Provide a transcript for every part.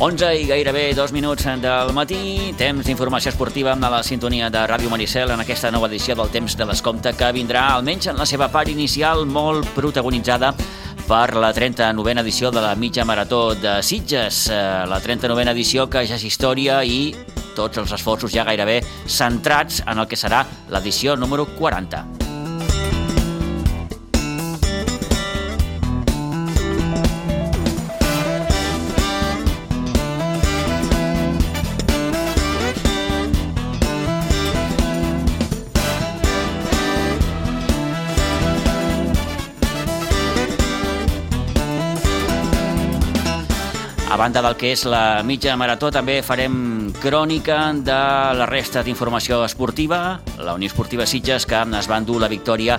11 i gairebé dos minuts del matí, temps d'informació esportiva amb la sintonia de Ràdio Maricel en aquesta nova edició del Temps de l'Escompte que vindrà almenys en la seva part inicial molt protagonitzada per la 39a edició de la mitja marató de Sitges. Eh, la 39a edició que ja és història i tots els esforços ja gairebé centrats en el que serà l'edició número 40. Banda del que és la mitja marató, també farem crònica de la resta d'informació esportiva. La Unió Esportiva Sitges, que es va endur la victòria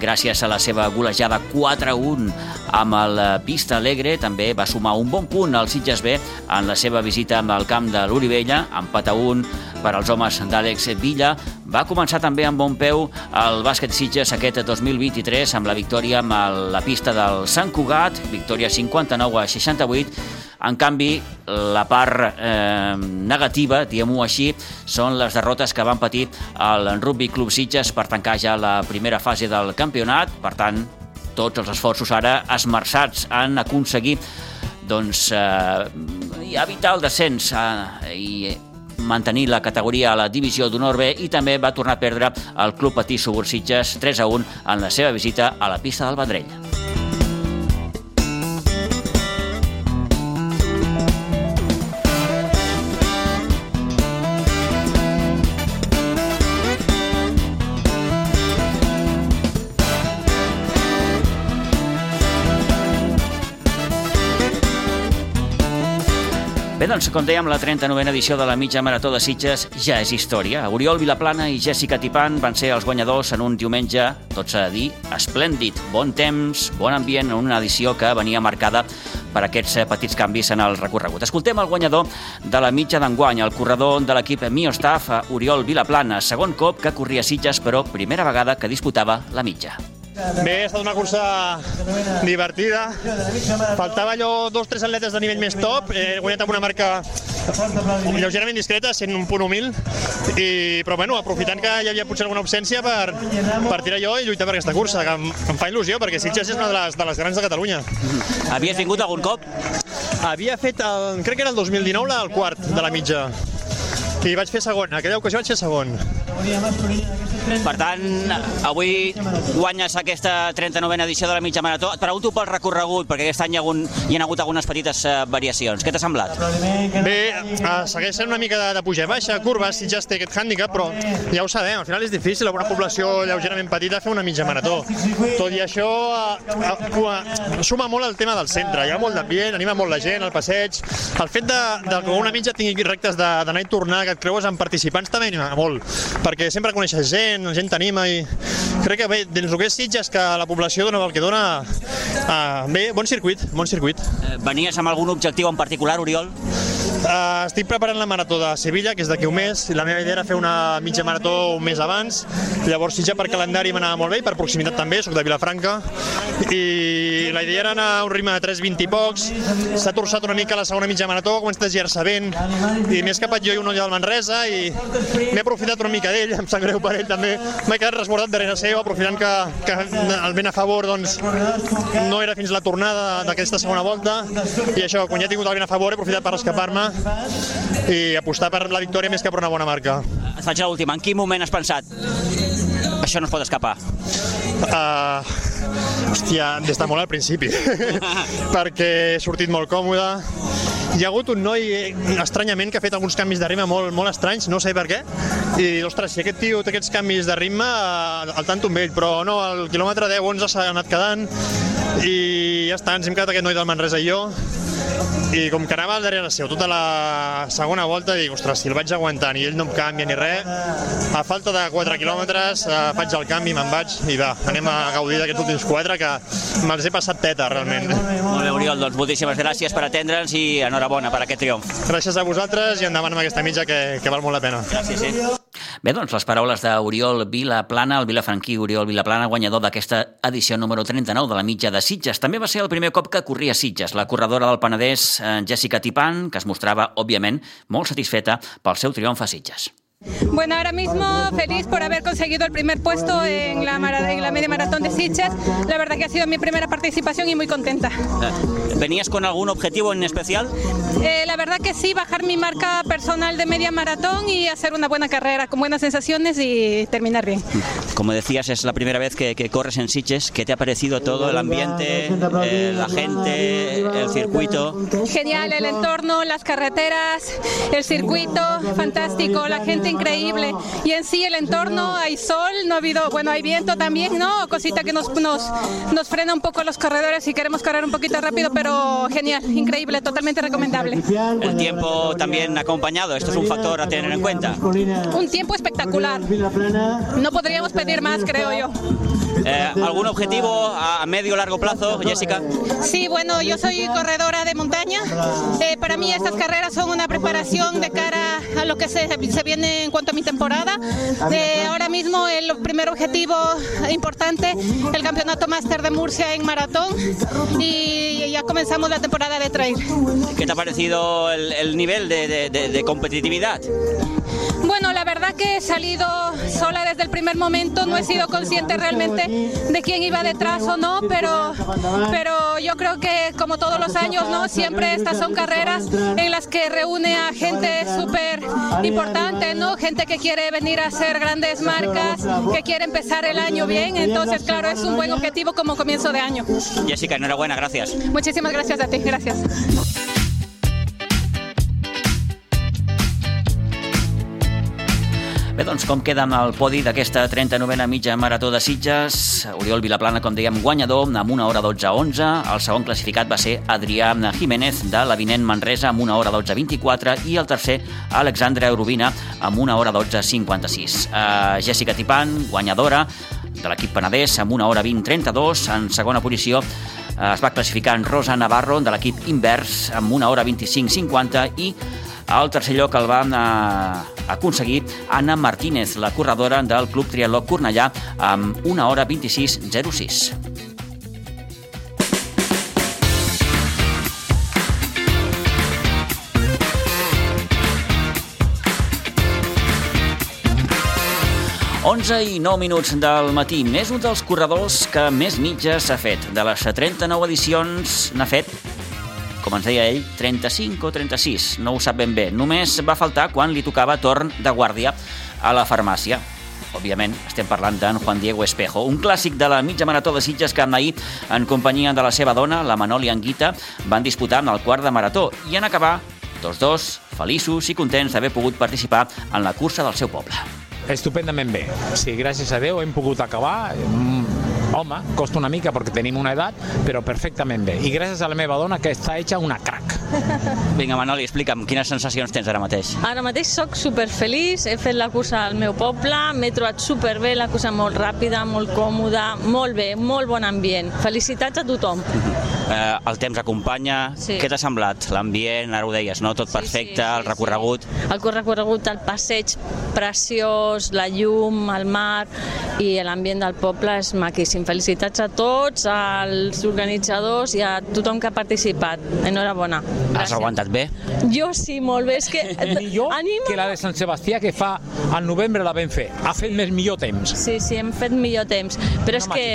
gràcies a la seva golejada 4-1 amb el Pista Alegre. També va sumar un bon punt al Sitges B en la seva visita el camp de l'Orivella, empat a 1 per als homes d'Àlex Villa. Va començar també amb bon peu el bàsquet Sitges aquest 2023 amb la victòria amb la pista del Sant Cugat, victòria 59 a 68, en canvi, la part eh, negativa, diguem-ho així, són les derrotes que van patir el Rugby Club Sitges per tancar ja la primera fase del campionat. Per tant, tots els esforços ara esmerçats en aconseguir doncs, eh, evitar el descens eh, i mantenir la categoria a la divisió d'honor B i també va tornar a perdre el Club Patí Subursitges 3 a 1 en la seva visita a la pista del Vendrell. Doncs, com dèiem, la 39a edició de la mitja marató de Sitges ja és història. Oriol Vilaplana i Jessica Tipan van ser els guanyadors en un diumenge, tot s'ha de dir, esplèndid. Bon temps, bon ambient en una edició que venia marcada per aquests eh, petits canvis en el recorregut. Escoltem el guanyador de la mitja d'enguany, el corredor de l'equip Miostaf, Oriol Vilaplana, segon cop que corria Sitges, però primera vegada que disputava la mitja. Bé, ha estat una cursa divertida. Faltava allò dos o tres atletes de nivell més top. He guanyat amb una marca lleugerament discreta, sent un punt humil, i, però bueno, aprofitant que hi havia potser alguna absència per, per tirar jo i lluitar per aquesta cursa, que em, em fa il·lusió, perquè Sitges és una de les, de les grans de Catalunya. Havies vingut algun cop? Havia fet, el, crec que era el 2019, el quart de la mitja. I vaig fer segon, aquella ocasió vaig fer segon. Per tant, avui guanyes aquesta 39a edició de la mitja marató. Et pregunto pel recorregut, perquè aquest any hi ha, hagut, hi ha hagut algunes petites uh, variacions. Què t'ha semblat? Bé, uh, segueix sent una mica de, de puja i baixa, curves, si ja té aquest hàndicap, però ja ho sabem, al final és difícil, amb una població lleugerament petita, fer una mitja marató. Tot i això, uh, uh, uh, suma molt el tema del centre, hi ha molt d'ambient, anima molt la gent, el passeig. El fet de, de que una mitja tingui rectes d'anar i tornar, que et creues amb participants, també anima molt, perquè sempre coneixes gent, la gent t'anima i crec que bé, dins el que és Sitges, que la població dona el que dona, uh, bé, bon circuit, bon circuit. Eh, venies amb algun objectiu en particular, Oriol? Uh, estic preparant la marató de Sevilla, que és d'aquí un mes, i la meva idea era fer una mitja marató un mes abans, llavors Sitges per calendari m'anava molt bé, i per proximitat també, sóc de Vilafranca, i la idea era anar a un ritme de 3.20 i pocs, s'ha torçat una mica la segona mitja marató, comença a girar-se vent, i m'he escapat jo i un olla del Manresa, i m'he aprofitat una mica d'ell, em sap greu per ell també, m'he quedat resbordat darrere seu, aprofitant que, que el vent a favor doncs, no era fins la tornada d'aquesta segona volta, i això, quan ja he tingut el vent a favor, he aprofitat per escapar-me, i apostar per la victòria més que per una bona marca. Et faig l'última. En quin moment has pensat això no es pot escapar? Uh, hòstia, des de molt al principi, perquè he sortit molt còmode, hi ha hagut un noi, eh, estranyament, que ha fet alguns canvis de ritme molt, molt estranys, no sé per què, i ostres, si aquest tio té aquests canvis de ritme, eh, al tanto amb ell, però no, al quilòmetre 10-11 s'ha anat quedant, i ja està, ens hem quedat aquest noi del Manresa i jo, i com que anava al darrere seu tota la segona volta, dic, ostres, si el vaig aguantant i ell no em canvia ni res, a falta de 4 quilòmetres eh, faig el canvi, me'n vaig i va, anem a gaudir d'aquests últims 4 que me'ls he passat teta, realment. Molt bé, Oriol, doncs moltíssimes gràcies per atendre'ns i enhorabona per aquest triomf. Gràcies a vosaltres i endavant amb aquesta mitja que, que val molt la pena. Gràcies, sí. Bé, doncs les paraules d'Oriol Vilaplana, el vilafranquí Oriol Vilaplana, guanyador d'aquesta edició número 39 de la mitja de Sitges. També va ser el primer cop que corria Sitges, la corredora del Penedès, eh, Jessica Tipan, que es mostrava, òbviament, molt satisfeta pel seu triomf a Sitges. Bueno, ahora mismo feliz por haber conseguido el primer puesto en la, en la media maratón de Sitges. La verdad que ha sido mi primera participación y muy contenta. ¿Venías con algún objetivo en especial? Eh, la verdad que sí, bajar mi marca personal de media maratón y hacer una buena carrera con buenas sensaciones y terminar bien. Como decías, es la primera vez que, que corres en Sitges. ¿Qué te ha parecido todo, el ambiente, eh, la gente, el circuito? Genial, el entorno, las carreteras, el circuito, fantástico, la gente increíble. Y en sí el entorno, hay sol, no ha habido, bueno, hay viento también, ¿no? Cosita que nos, nos, nos frena un poco los corredores si queremos correr un poquito rápido, pero genial, increíble, totalmente recomendable. El tiempo también acompañado, esto es un factor a tener en cuenta. Un tiempo espectacular. No podríamos pedir más, creo yo. Eh, ¿Algún objetivo a medio o largo plazo, Jessica? Sí, bueno, yo soy corredora de montaña. Eh, para mí estas carreras son una preparación de cara a lo que se, se viene en cuanto a mi temporada. Eh, ahora mismo el primer objetivo importante, el campeonato máster de Murcia en maratón y ya comenzamos la temporada de trail. ¿Qué te ha parecido el, el nivel de, de, de, de competitividad? Bueno, la verdad que he salido sola desde el primer momento, no he sido consciente realmente de quién iba detrás o no, pero, pero yo creo que como todos los años, ¿no? Siempre estas son carreras en las que reúne a gente súper importante, ¿no? Gente que quiere venir a hacer grandes marcas, que quiere empezar el año bien, entonces claro, es un buen objetivo como comienzo de año. Jessica, enhorabuena, gracias. Muchísimas gracias a ti, gracias. Bé, doncs com queda amb el podi d'aquesta 39a mitja marató de Sitges? Oriol Vilaplana, com dèiem, guanyador amb una hora 12-11. El segon classificat va ser Adrià Jiménez de l'Avinent Manresa amb una hora 12-24 i el tercer Alexandre Eurubina amb una hora 12-56. Uh, Jessica Tipan, guanyadora de l'equip penedès amb una hora 20-32. En segona posició uh, es va classificar en Rosa Navarro de l'equip invers amb una hora 25-50 i al tercer lloc el va eh, aconseguir Anna Martínez, la corredora del Club Triatló Cornellà, amb una hora 26.06. Onze i 9 minuts del matí. Més un dels corredors que més mitges s'ha fet. De les 39 edicions n'ha fet com ens deia ell, 35 o 36, no ho sap ben bé. Només va faltar quan li tocava torn de guàrdia a la farmàcia. Òbviament, estem parlant d'en Juan Diego Espejo, un clàssic de la mitja marató de Sitges que ahir, en companyia de la seva dona, la Manoli Anguita, van disputar en el quart de marató i en acabar, tots dos, feliços i contents d'haver pogut participar en la cursa del seu poble. Estupendament bé. Sí, gràcies a Déu hem pogut acabar. Home, costa una mica perquè tenim una edat, però perfectament bé. I gràcies a la meva dona que està hecha una crac. Vinga, Manoli, explica'm, quines sensacions tens ara mateix? Ara mateix sóc superfeliç, he fet la cursa al meu poble, m'he trobat superbé, la cursa molt ràpida, molt còmoda, molt bé, molt bon ambient. Felicitats a tothom. Eh, el temps acompanya. Sí. Què t'ha semblat? L'ambient, ara ho deies, no? Tot perfecte, el recorregut. El recorregut, el passeig preciós, la llum, el mar i l'ambient del poble és maquíssim. Felicitats a tots, als organitzadors i a tothom que ha participat. Enhorabona. Has aguantat bé? Jo sí, molt bé. És que... Millor Anima... que la de Sant Sebastià que fa al novembre la vam fer. Ha fet més millor temps. Sí, sí, hem fet millor temps. Però és que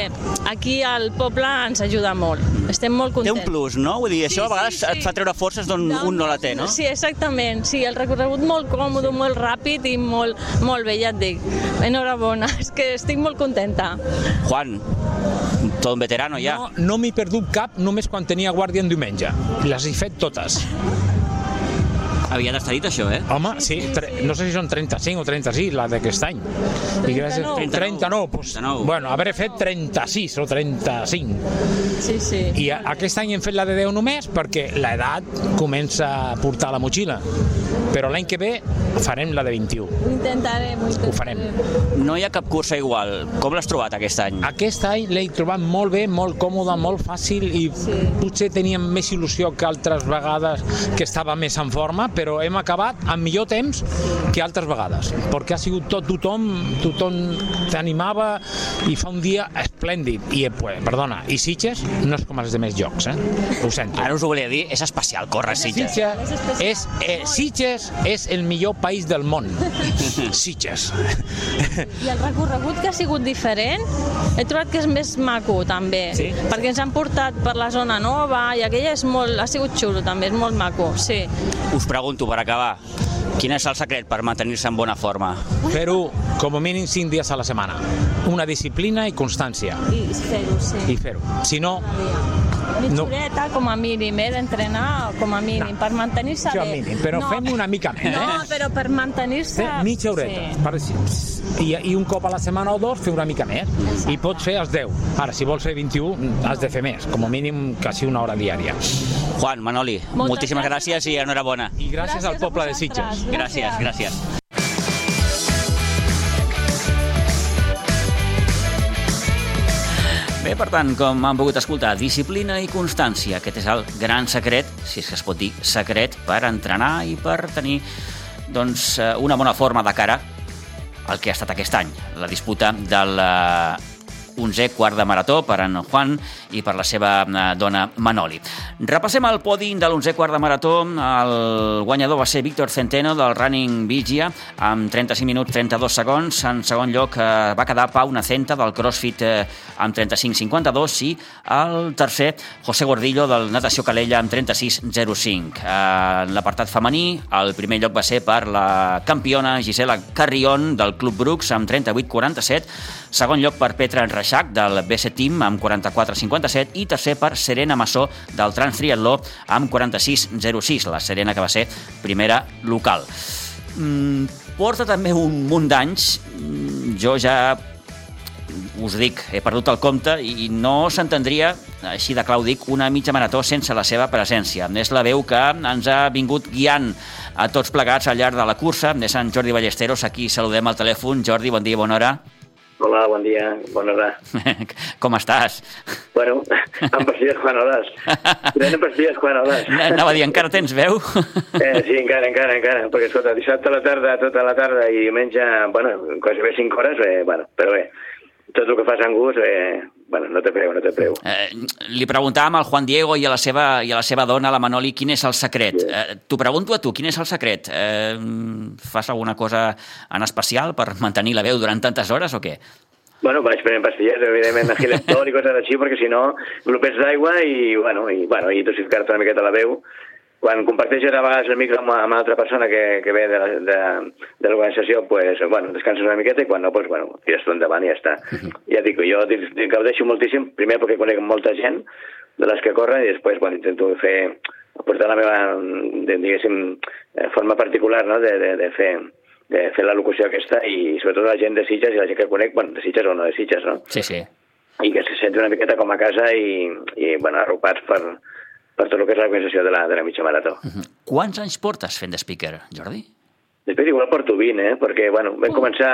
aquí al poble ens ajuda molt. Estem molt Té contents. un plus, no? Vull dir, això Sí, a vegades sí, sí. et fa treure forces d'on un no la té, no? Sí, exactament. Sí, el recorregut molt còmode, molt ràpid i molt, molt bé, ja et dic. Enhorabona, és que estic molt contenta. Juan, tot un veterano ja. No, no m'he perdut cap només quan tenia guàrdia en diumenge. Les he fet totes. Aviat està dit això, eh? Home, sí, tre, no sé si són 35 o 36, la d'aquest any. I gràcies, 39. 39, pues, 39. bueno, haver fet 36 o 35. Sí, sí. I a- aquest any hem fet la de 10 només perquè l'edat comença a portar la motxilla. Però l'any que ve farem la de 21. Ho intentarem, ho intentarem. Ho farem. No hi ha cap cursa igual. Com l'has trobat aquest any? Aquest any l'he trobat molt bé, molt còmode, molt fàcil i Sí. potser teníem més il·lusió que altres vegades que estava més en forma, però però hem acabat amb millor temps que altres vegades, perquè ha sigut tot tothom, tothom t'animava i fa un dia esplèndid. I, pues, perdona, i Sitges no és com els demés jocs, eh? Ho sento. Ara us ho volia dir, és especial córrer Sitges. Sitges és, eh, Sitges és el millor país del món. Sitges. I el recorregut que ha sigut diferent, he trobat que és més maco també, Sí? perquè ens han portat per la zona nova i aquella és molt, ha sigut xulo també, és molt maco, sí. Us pregunto, per acabar, quin és el secret per mantenir-se en bona forma? Fer-ho com a mínim 5 dies a la setmana. Una disciplina i constància. I fer-ho, sí. I fer-ho. Si no, Mitja No. horeta com a mínim, eh, d'entrenar com a mínim, per mantenir-se bé. mínim, però fem una mica més, No, eh? però per mantenir-se... mitja horeta. Sí. Per, i, I un cop a la setmana o dos fer una mica més. I pots fer els 10. Ara, si vols fer 21, has de fer més. Com a mínim, quasi una hora diària. Juan, Manoli, Moltes moltíssimes gràcies, gràcies. i enhorabona. I gràcies, al a poble de. Sitges. Gràcies, gràcies. Bé, per tant, com han pogut escoltar, disciplina i constància. Aquest és el gran secret, si és que es pot dir secret, per entrenar i per tenir doncs, eh, una bona forma de cara al que ha estat aquest any, la disputa del eh, 11è quart de marató per en Juan i per la seva eh, dona Manoli. Repassem el podi de l'11è quart de marató. El guanyador va ser Víctor Centeno del Running Vigia amb 35 minuts 32 segons. En segon lloc eh, va quedar Pau Nacenta del CrossFit eh, amb 35-52 i el tercer José Gordillo del Natació Calella amb 36-05. Eh, En l'apartat femení el primer lloc va ser per la campiona Gisela Carrion del Club Brooks amb 38-47, segon lloc per Petra Enreixac del BC Team amb 44-57 i tercer per Serena Massó del Trans Triatló amb 46-06, la Serena que va ser primera local. Mm, porta també un munt d'anys, Mm, jo ja us dic, he perdut el compte i no s'entendria, així de clau dic, una mitja marató sense la seva presència. És la veu que ens ha vingut guiant a tots plegats al llarg de la cursa. És en Jordi Ballesteros, aquí saludem al telèfon. Jordi, bon dia, bona hora. Hola, bon dia, bona hora. Com estàs? Bueno, amb pastilles quan hores. Prenent pastilles quan hores. Anava a dir, encara tens veu? Eh, sí, encara, encara, encara, perquè escolta, dissabte a la tarda, tota la tarda i diumenge, bueno, quasi bé 5 hores, eh, bueno, però bé, tot el que fas en gust, eh, bueno, no té preu, no té preu. Eh, li preguntàvem al Juan Diego i a la seva, i a la seva dona, la Manoli, quin és el secret. Eh, T'ho pregunto a tu, quin és el secret? Eh, fas alguna cosa en especial per mantenir la veu durant tantes hores o què? Bueno, vaig prenent pastilles, evidentment, agilentol i coses així, perquè si no, glopets d'aigua i, bueno, i, bueno, i dosificar-te una miqueta la veu. Quan comparteixes a vegades el micro amb, amb una altra persona que, que ve de, la- de, de l'organització, pues, bueno, descanses una miqueta i quan no, pues, bueno, tires tu endavant i ja està. Ja dic, jo gaudeixo moltíssim, primer perquè conec molta gent de les que corren i després, bueno, intento fer, aportar la meva, de, diguéssim, eh, forma particular, no?, de, de, de fer de fer la locució aquesta i sobretot la gent de Sitges i la gent que conec, bueno, de Sitges o no de Sitges, no? Sí, sí. i que se senti una miqueta com a casa i, i bueno, arropats per, per tot el que és l'organització de la, de la mitja marató. Quants anys portes fent de speaker, Jordi? Després igual porto 20, eh? perquè bueno, vam començar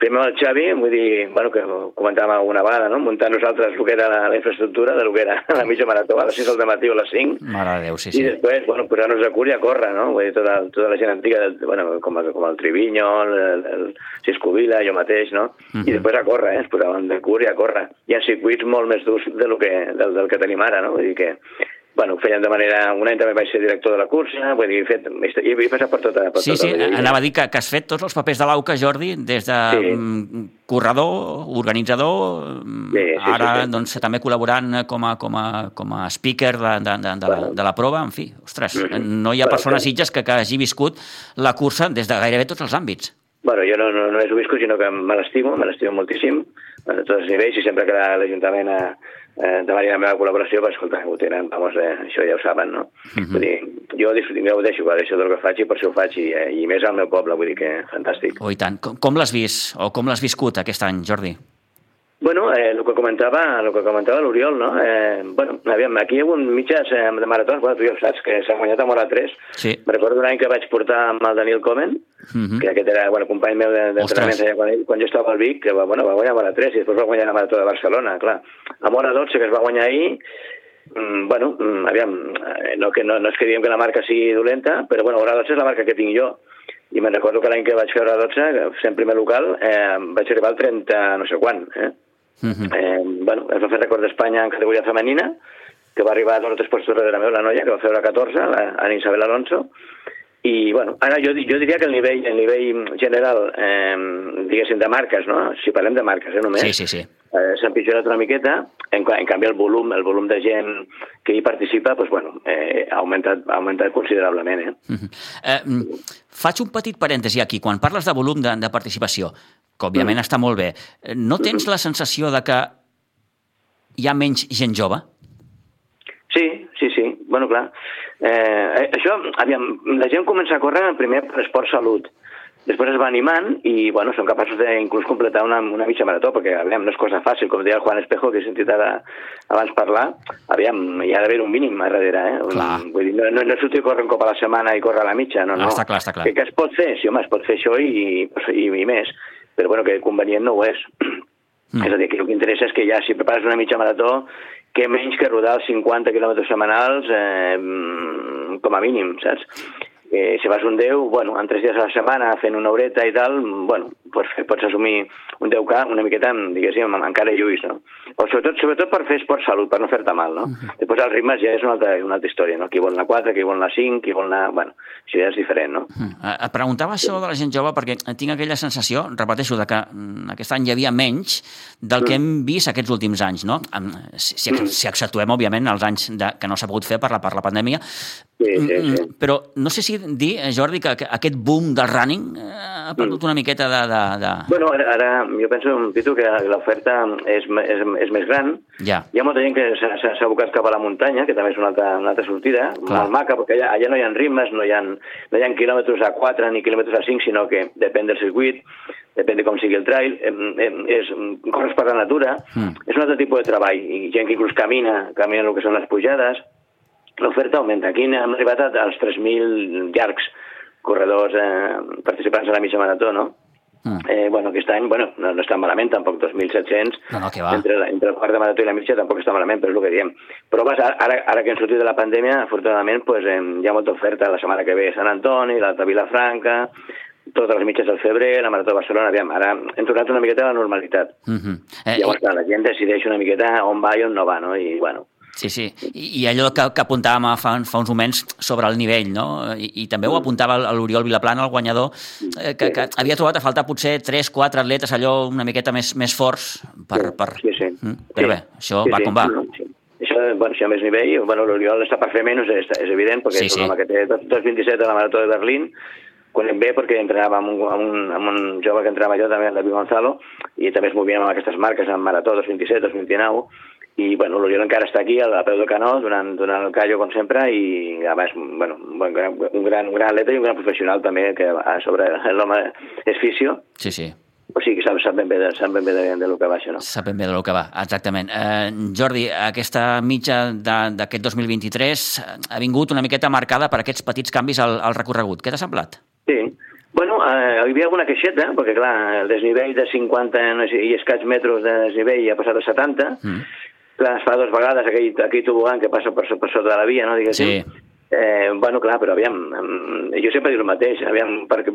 primer amb el Xavi, vull dir, bueno, que comentàvem alguna vegada, no? muntar nosaltres el que era la, la infraestructura de lo que era la mitja marató a les 6 del matí o a les 5, Mare de Déu, sí, i sí. després, bueno, posar-nos a cura i a córrer, no? Vull dir, tota, tota la gent antiga, del- bueno, com, el- com el Triviño, el, el, el Siscovila, jo mateix, no? I després a córrer, eh? Es posaven de cura i a córrer. Hi ha circuits molt més durs de lo que, del, del que tenim ara, no? Vull dir que, bueno, ho feien de manera... Un any també vaig ser director de la cursa, vull dir, he fet... He, he passat per tota... Per Sí, tota sí, la anava a dir que, que has fet tots els papers de l'AUCA, Jordi, des de Sí. mm, corredor, organitzador, mm, Sí, sí, ara sí, sí. doncs també col·laborant com a, com a, com a speaker de, de, de, de, la, de la prova, en fi, ostres, no hi ha Bueno, persones sí. sitges que, que hagi viscut la cursa des de gairebé tots els àmbits. Bueno, jo no, no, no només ho visco, sinó que me l'estimo, me l'estimo moltíssim, a tots els nivells, i sempre que la- l'Ajuntament eh, eh, demani la meva col·laboració, pues, escolta, ho tenen, vamos, eh, això ja ho saben, no? Vull dir, jo disfruto, jo ho deixo, ho deixo del que faig i per això ho faig, i, eh, i més al meu poble, vull dir que fantàstic. Oh, i tant. Com, com l'has vist, o com l'has viscut aquest any, Jordi? Bueno, eh, el que comentava, el que comentava l'Oriol, no? Eh, bueno, aviam, aquí hi ha hagut mitges eh, de maratons, bueno, tu ja ho saps, que s'ha guanyat a Mora 3. Sí. Me recordo un any que vaig portar amb el Daniel Comen, Mhm. que aquest era, bueno, company meu de- d'entrenament allà quan, ell- quan jo estava al Vic, que va, bueno, va guanyar a Mora 3 i després va guanyar la marató de Barcelona, clar. A Mora 12 que es va guanyar ahir, mm, bueno, mm, aviam, eh, no, que no, no és que diguem que la marca sigui dolenta, però bueno, Hora 12 és la marca que tinc jo. I me'n recordo que l'any que vaig fer Hora 12, sent primer local, eh, vaig arribar al 30 no sé quan. Eh? Uh. -huh. eh, bueno, es va fer record d'Espanya en categoria femenina, que va arribar a dos o tres puestos darrere meu, la noia, que va fer la 14, la, Ana Isabel Alonso, i, bueno, ara jo, jo diria que el nivell, el nivell general, eh, diguéssim, de marques, no? Si parlem de marques, eh, només, Sí, sí, sí. eh, s'ha empitjorat una miqueta, en, en canvi el volum, el volum de gent que hi participa, doncs, bueno, eh, ha, augmentat, ha augmentat considerablement. Eh? Mhm. Eh, mm, faig un petit parèntesi aquí. Quan parles de volum de, de participació, que òbviament Mm. està molt bé, eh, no tens la sensació de que hi ha menys gent jove? Sí, sí, sí, bueno, clar. Eh, això, aviam, la gent comença a córrer primer per esport salut, després es va animant i, bueno, són capaços d'inclús completar una, una mitja marató, perquè, aviam, no és cosa fàcil, com deia el Juan Espejo, que he sentit ara, abans parlar, aviam, hi ha d'haver un mínim a darrere, eh? Un-. Vull dir, no, no, no sortir a córrer un cop a la setmana i córrer a la mitja, no, no. està clar, està clar. Que, que es pot fer, sí, home, es pot fer això i, i, i més, però, bueno, que convenient no ho és. Mm. És a dir, que el que interessa és que ja, si prepares una mitja marató, que menys que rodar els 50 quilòmetres setmanals eh, mm, com a mínim, saps? Eh, si vas un 10, bueno, en 3 dies a la setmana fent una horeta i tal, bueno, pots, fer, pots assumir un 10K una miqueta, diguéssim, encara lluís, no? O sobretot, sobretot per fer esport salut, per no fer-te mal, no? Després els ritmes ja és una altra, una altra història, no? Qui vol anar 4, qui vol anar 5, qui vol anar... Bueno, això ja és diferent, no? Mm. Eh, Et preguntava això de la gent jove perquè tinc aquella sensació, repeteixo, de que mm, aquest any hi havia menys del que hem vist aquests últims anys, no? Si, si, si exceptuem, òbviament, els anys de, que no s'ha pogut fer per la, per la pandèmia, Sí, sí, Mm, sí. mm, Però no sé si dir, eh, Jordi, que, que aquest boom del running eh, ha perdut una miqueta de... de, de... Bueno, ara, ara jo penso, Pitu, que l'oferta és, és, és més gran. Ja. Hi ha molta gent que s'ha- abocat cap a la muntanya, que també és una altra, una altra sortida, Clar. molt maca, perquè allà, allà no hi ha ritmes, no hi ha, no hi ha quilòmetres a 4 ni quilòmetres a 5, sinó que depèn del circuit, depèn de com sigui el trail, és, corres per la natura, Mm. és un altre tipus de treball, i gent que inclús camina, camina el que són les pujades, l'oferta augmenta. Aquí hem arribat als 3.000 llargs corredors eh, participants a la mitja marató, no? Mm. Eh, bueno, aquest any, bueno, no, no està malament, tampoc 2.700. No, no, que va. Entre, la, entre el quart de marató i la mitja tampoc està malament, però és el que diem. Però vas, ara, ara que hem sortit de la pandèmia, afortunadament, pues, eh, hi ha molta oferta la setmana que ve a Sant Antoni, l'Alta Vilafranca, totes les mitges del febrer, la Marató de Barcelona, aviam, ara hem tornat una miqueta a la normalitat. Mm -hmm. eh, Llavors, clar, la gent decideix una miqueta on va i on no va, no? I, bueno, Sí, sí. I, allò que, que apuntàvem fa, fa uns moments sobre el nivell, no? I, i també ho apuntava l'Oriol Vilaplana, el guanyador, eh, que, que havia trobat a faltar potser 3-4 atletes allò una miqueta més, més forts per... per... Sí, sí. Mm? Però bé, això sí, va sí. com va. Sí. Això, bueno, si hi ha més nivell, bueno, l'Oriol està per fer menys, és, és evident, perquè Sí, és sí. un home que té 2,27 a la Marató de Berlín, conec bé perquè entrenava amb un, amb, un, amb un jove que entrenava jo també, el David Gonzalo, i també es movien amb aquestes marques, en Marató 2,27, 2,29, i bueno, l'Oriol encara està aquí, a peu del canó, donant, donant el callo, com sempre, i a més, bueno, un gran, un gran, un gran atleta i un gran professional també, que a sobre l'home és fisio, Sí, sí. o sigui que sap, sap ben bé, de, sap ben bé de, de lo que va això, no? Sap ben bé del que va, exactament. Eh, Jordi, aquesta mitja de- d'aquest 2023 ha vingut una miqueta marcada per aquests petits canvis al, al recorregut. Què t'ha semblat? Sí. Bueno, eh, hi havia alguna queixeta, perquè clar, el desnivell de 50 no sé, i escaig metres de desnivell ha passat a 70. Mm. Clar, es fa dues vegades aquell, aquell tobogan que passa per, per sota de la via, no? Diguéssim. Sí. Eh, bueno, clar, però aviam, jo sempre dic el mateix, aviam, perquè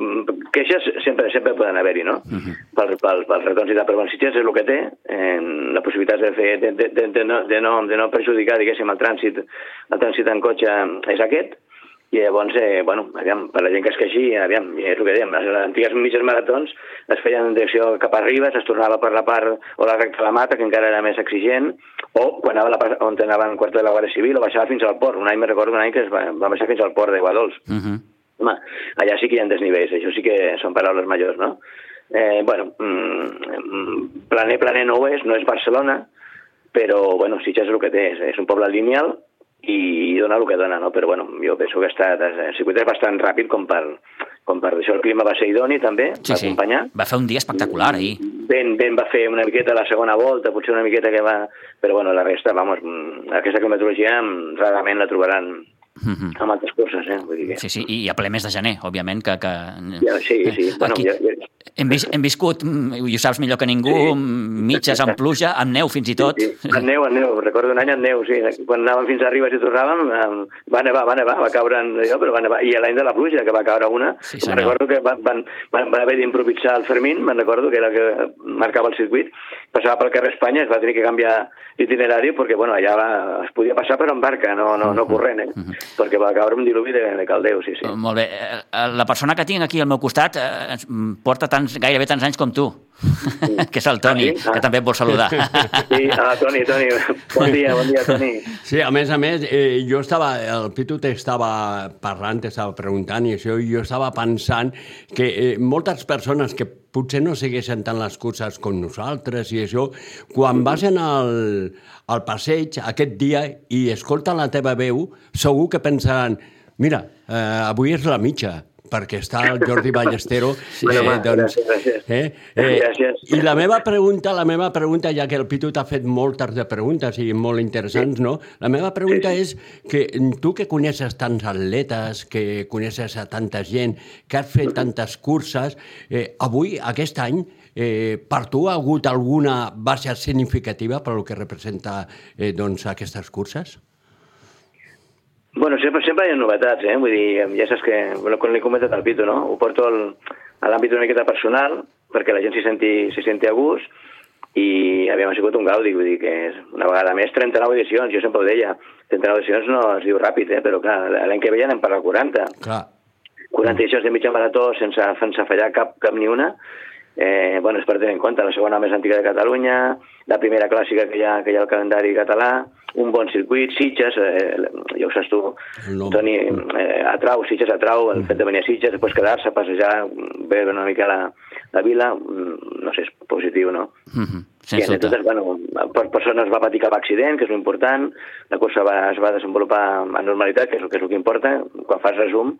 queixes sempre sempre poden haver-hi, no? Mhm. pel, pel, pels retorns i tal, però bueno, Sitges és el que té, eh, la possibilitat de, fer, de, de, de, de, no, de, no, de no perjudicar, diguéssim, el trànsit, el trànsit en cotxe és aquest, i llavors, eh, bueno, aviam, per la gent que es queixi, aviam, és el que dèiem, les antigues mitges maratons es feien en direcció cap a Ribes, es tornava per la part o la recta de la mata, que encara era més exigent, o quan anava la part on anava en quarto de la Guàrdia Civil, o baixava fins al port. Un any me recordo un any que es va, va baixar fins al port de Guadols. Uh -huh. Home, allà sí que hi ha desnivells, això sí que són paraules majors, no? Eh, bueno, mm, planer, planer no ho és, no és Barcelona, però, bueno, Sitges és el que té, és, és un poble lineal i dona el que dona, no? Però, bueno, jo penso que està, el circuit és bastant ràpid com per, com per això. El clima va ser idoni, també, Sí, va sí. acompanyar. Va fer un dia espectacular ahir. Ben, ben va fer una miqueta la segona volta, potser una miqueta que va... Però, bueno, la resta, vamos, aquesta climatologia mm, rarament la trobaran -huh. amb altres curses, eh? Vull dir que... Sí, sí, i a ple mes de gener, òbviament, que... que... Ja, sí, sí. Bueno, Aquí, ja, ja... hem, vis, hem viscut, mm, i ho saps millor que ningú, sí. mitges amb pluja, amb neu fins i tot. Sí, sí. En neu, en neu. Recordo un any en neu, sí. Quan anàvem fins a Ribes i tornàvem, eh, va nevar, va nevar, va caure en allò, però va nevar. I l'any de la pluja, que va caure una, Sí, senyor. recordo que van, van, van, van haver d'improvisar el Fermín, me'n recordo, que era el que marcava el circuit, passava pel carrer Espanya, es va tenir que canviar l'itinerari perquè, bueno, allà va, es podia passar però en barca, no, no, no corrent, eh? Perquè va caure un diluvi de, de caldeu, sí, sí. Molt bé. Eh, eh, La persona que tinc aquí al meu costat eh, ens- mm, porta tants, gairebé tants anys com tu, que és el Toni, Ah, sí? Ah. que també et vol saludar. Sí, ah, Toni, Toni, bon dia, bon dia, Toni. Sí, a més a més, eh, jo estava, el Pitu t'estava parlant, t'estava preguntant i això, i jo estava pensant que eh, moltes persones que potser no segueixen tant les curses com nosaltres i això, quan vas anar al, al passeig aquest dia i escolten la teva veu, segur que pensaran, mira, eh, avui és la mitja, perquè està el Jordi Ballestero. Sí, home, gràcies, gràcies. Eh, eh, Gràcies. I la meva pregunta, la meva pregunta, ja que el Pitu t'ha fet moltes de preguntes i molt interessants, no? La meva pregunta és que tu que coneixes tants atletes, que coneixes a tanta gent, que has fet tantes curses, eh, avui, aquest any, eh, per tu ha hagut alguna baixa significativa per el que representa eh, doncs, aquestes curses? Bueno, sempre, sempre hi ha novetats, eh? Vull dir, ja saps que, bueno, quan l'he comentat al Pitu, no? Ho porto al, a l'àmbit una miqueta personal, perquè la gent s'hi senti, s'hi senti a gust, i aviam, ha sigut un gaudi, vull dir que és una vegada més 39 edicions, jo sempre ho deia, 39 edicions no es diu ràpid, eh? però clar, l'any que ve ja anem per la 40. Clar. 40 edicions de mitja marató sense, sense fallar cap, cap ni una, eh, bueno, és per tenir en compte la segona més antiga de Catalunya, la primera clàssica que hi ha, que hi ha al calendari català, un bon circuit, Sitges, eh, ja ho saps tu, nom. Toni, eh, atrau, Sitges atrau, el fet de venir a Sitges, després quedar-se, passejar, veure una mica la, la vila, mm, no sé, és positiu, no? Mhm, I Sens en dubte. totes, bueno, per persones va patir cap accident, que és l'important, la cursa va, es va desenvolupar amb normalitat, que és, el- que és el que importa, quan fas resum,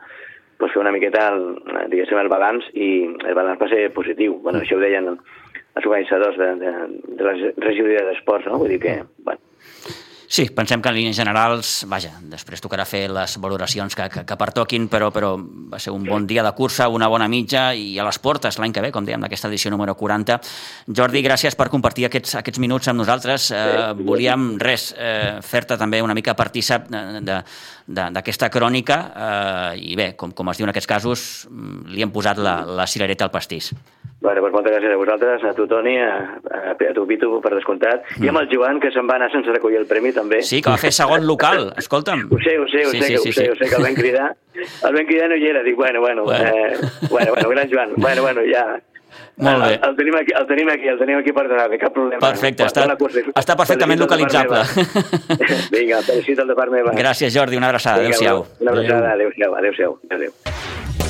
doncs fer una miqueta, el, diguéssim, el balanç, i el balanç va ser positiu. Bueno, això ho deien els organitzadors de, de, de la regidoria d'esports, no? Vull dir que, bueno, Sí, pensem que en línies generals, vaja, després tocarà fer les valoracions que, que, que pertoquin, però, però va ser un bon dia de cursa, una bona mitja i a les portes l'any que ve, com dèiem, d'aquesta edició número 40. Jordi, gràcies per compartir aquests, aquests minuts amb nosaltres. Eh, volíem, res, eh, fer-te també una mica partícip de- de- de- d'aquesta crònica eh, i bé, com, com es diu en aquests casos, mm, li hem posat la, la cirereta al pastís. Bueno, doncs moltes gràcies a vosaltres, a tu, Toni, a, a, a tu, Pitu, per descomptat, i amb el Joan, que se'n va anar sense recollir el premi, també. Sí, que va fer segon local, escolta'm. Ho sé, ho sé, ho Sí, sé, sí, que, sí, ho sé, sí. ho sé, que el vam cridar. El vam cridar no hi era. Dic, bueno, bueno, Bueno. eh, bueno, bueno gran Joan, bueno, bueno, ja. Molt bé. El, el, tenim aquí, el tenim aquí, el tenim aquí per donar cap problema. Perfecte, Bona està- està perfectament localitzable. Vinga, felicita el de part meva. Gràcies, Jordi, una abraçada. Adéu-siau. Una abraçada, adéu-siau, adéu-siau. Adéu.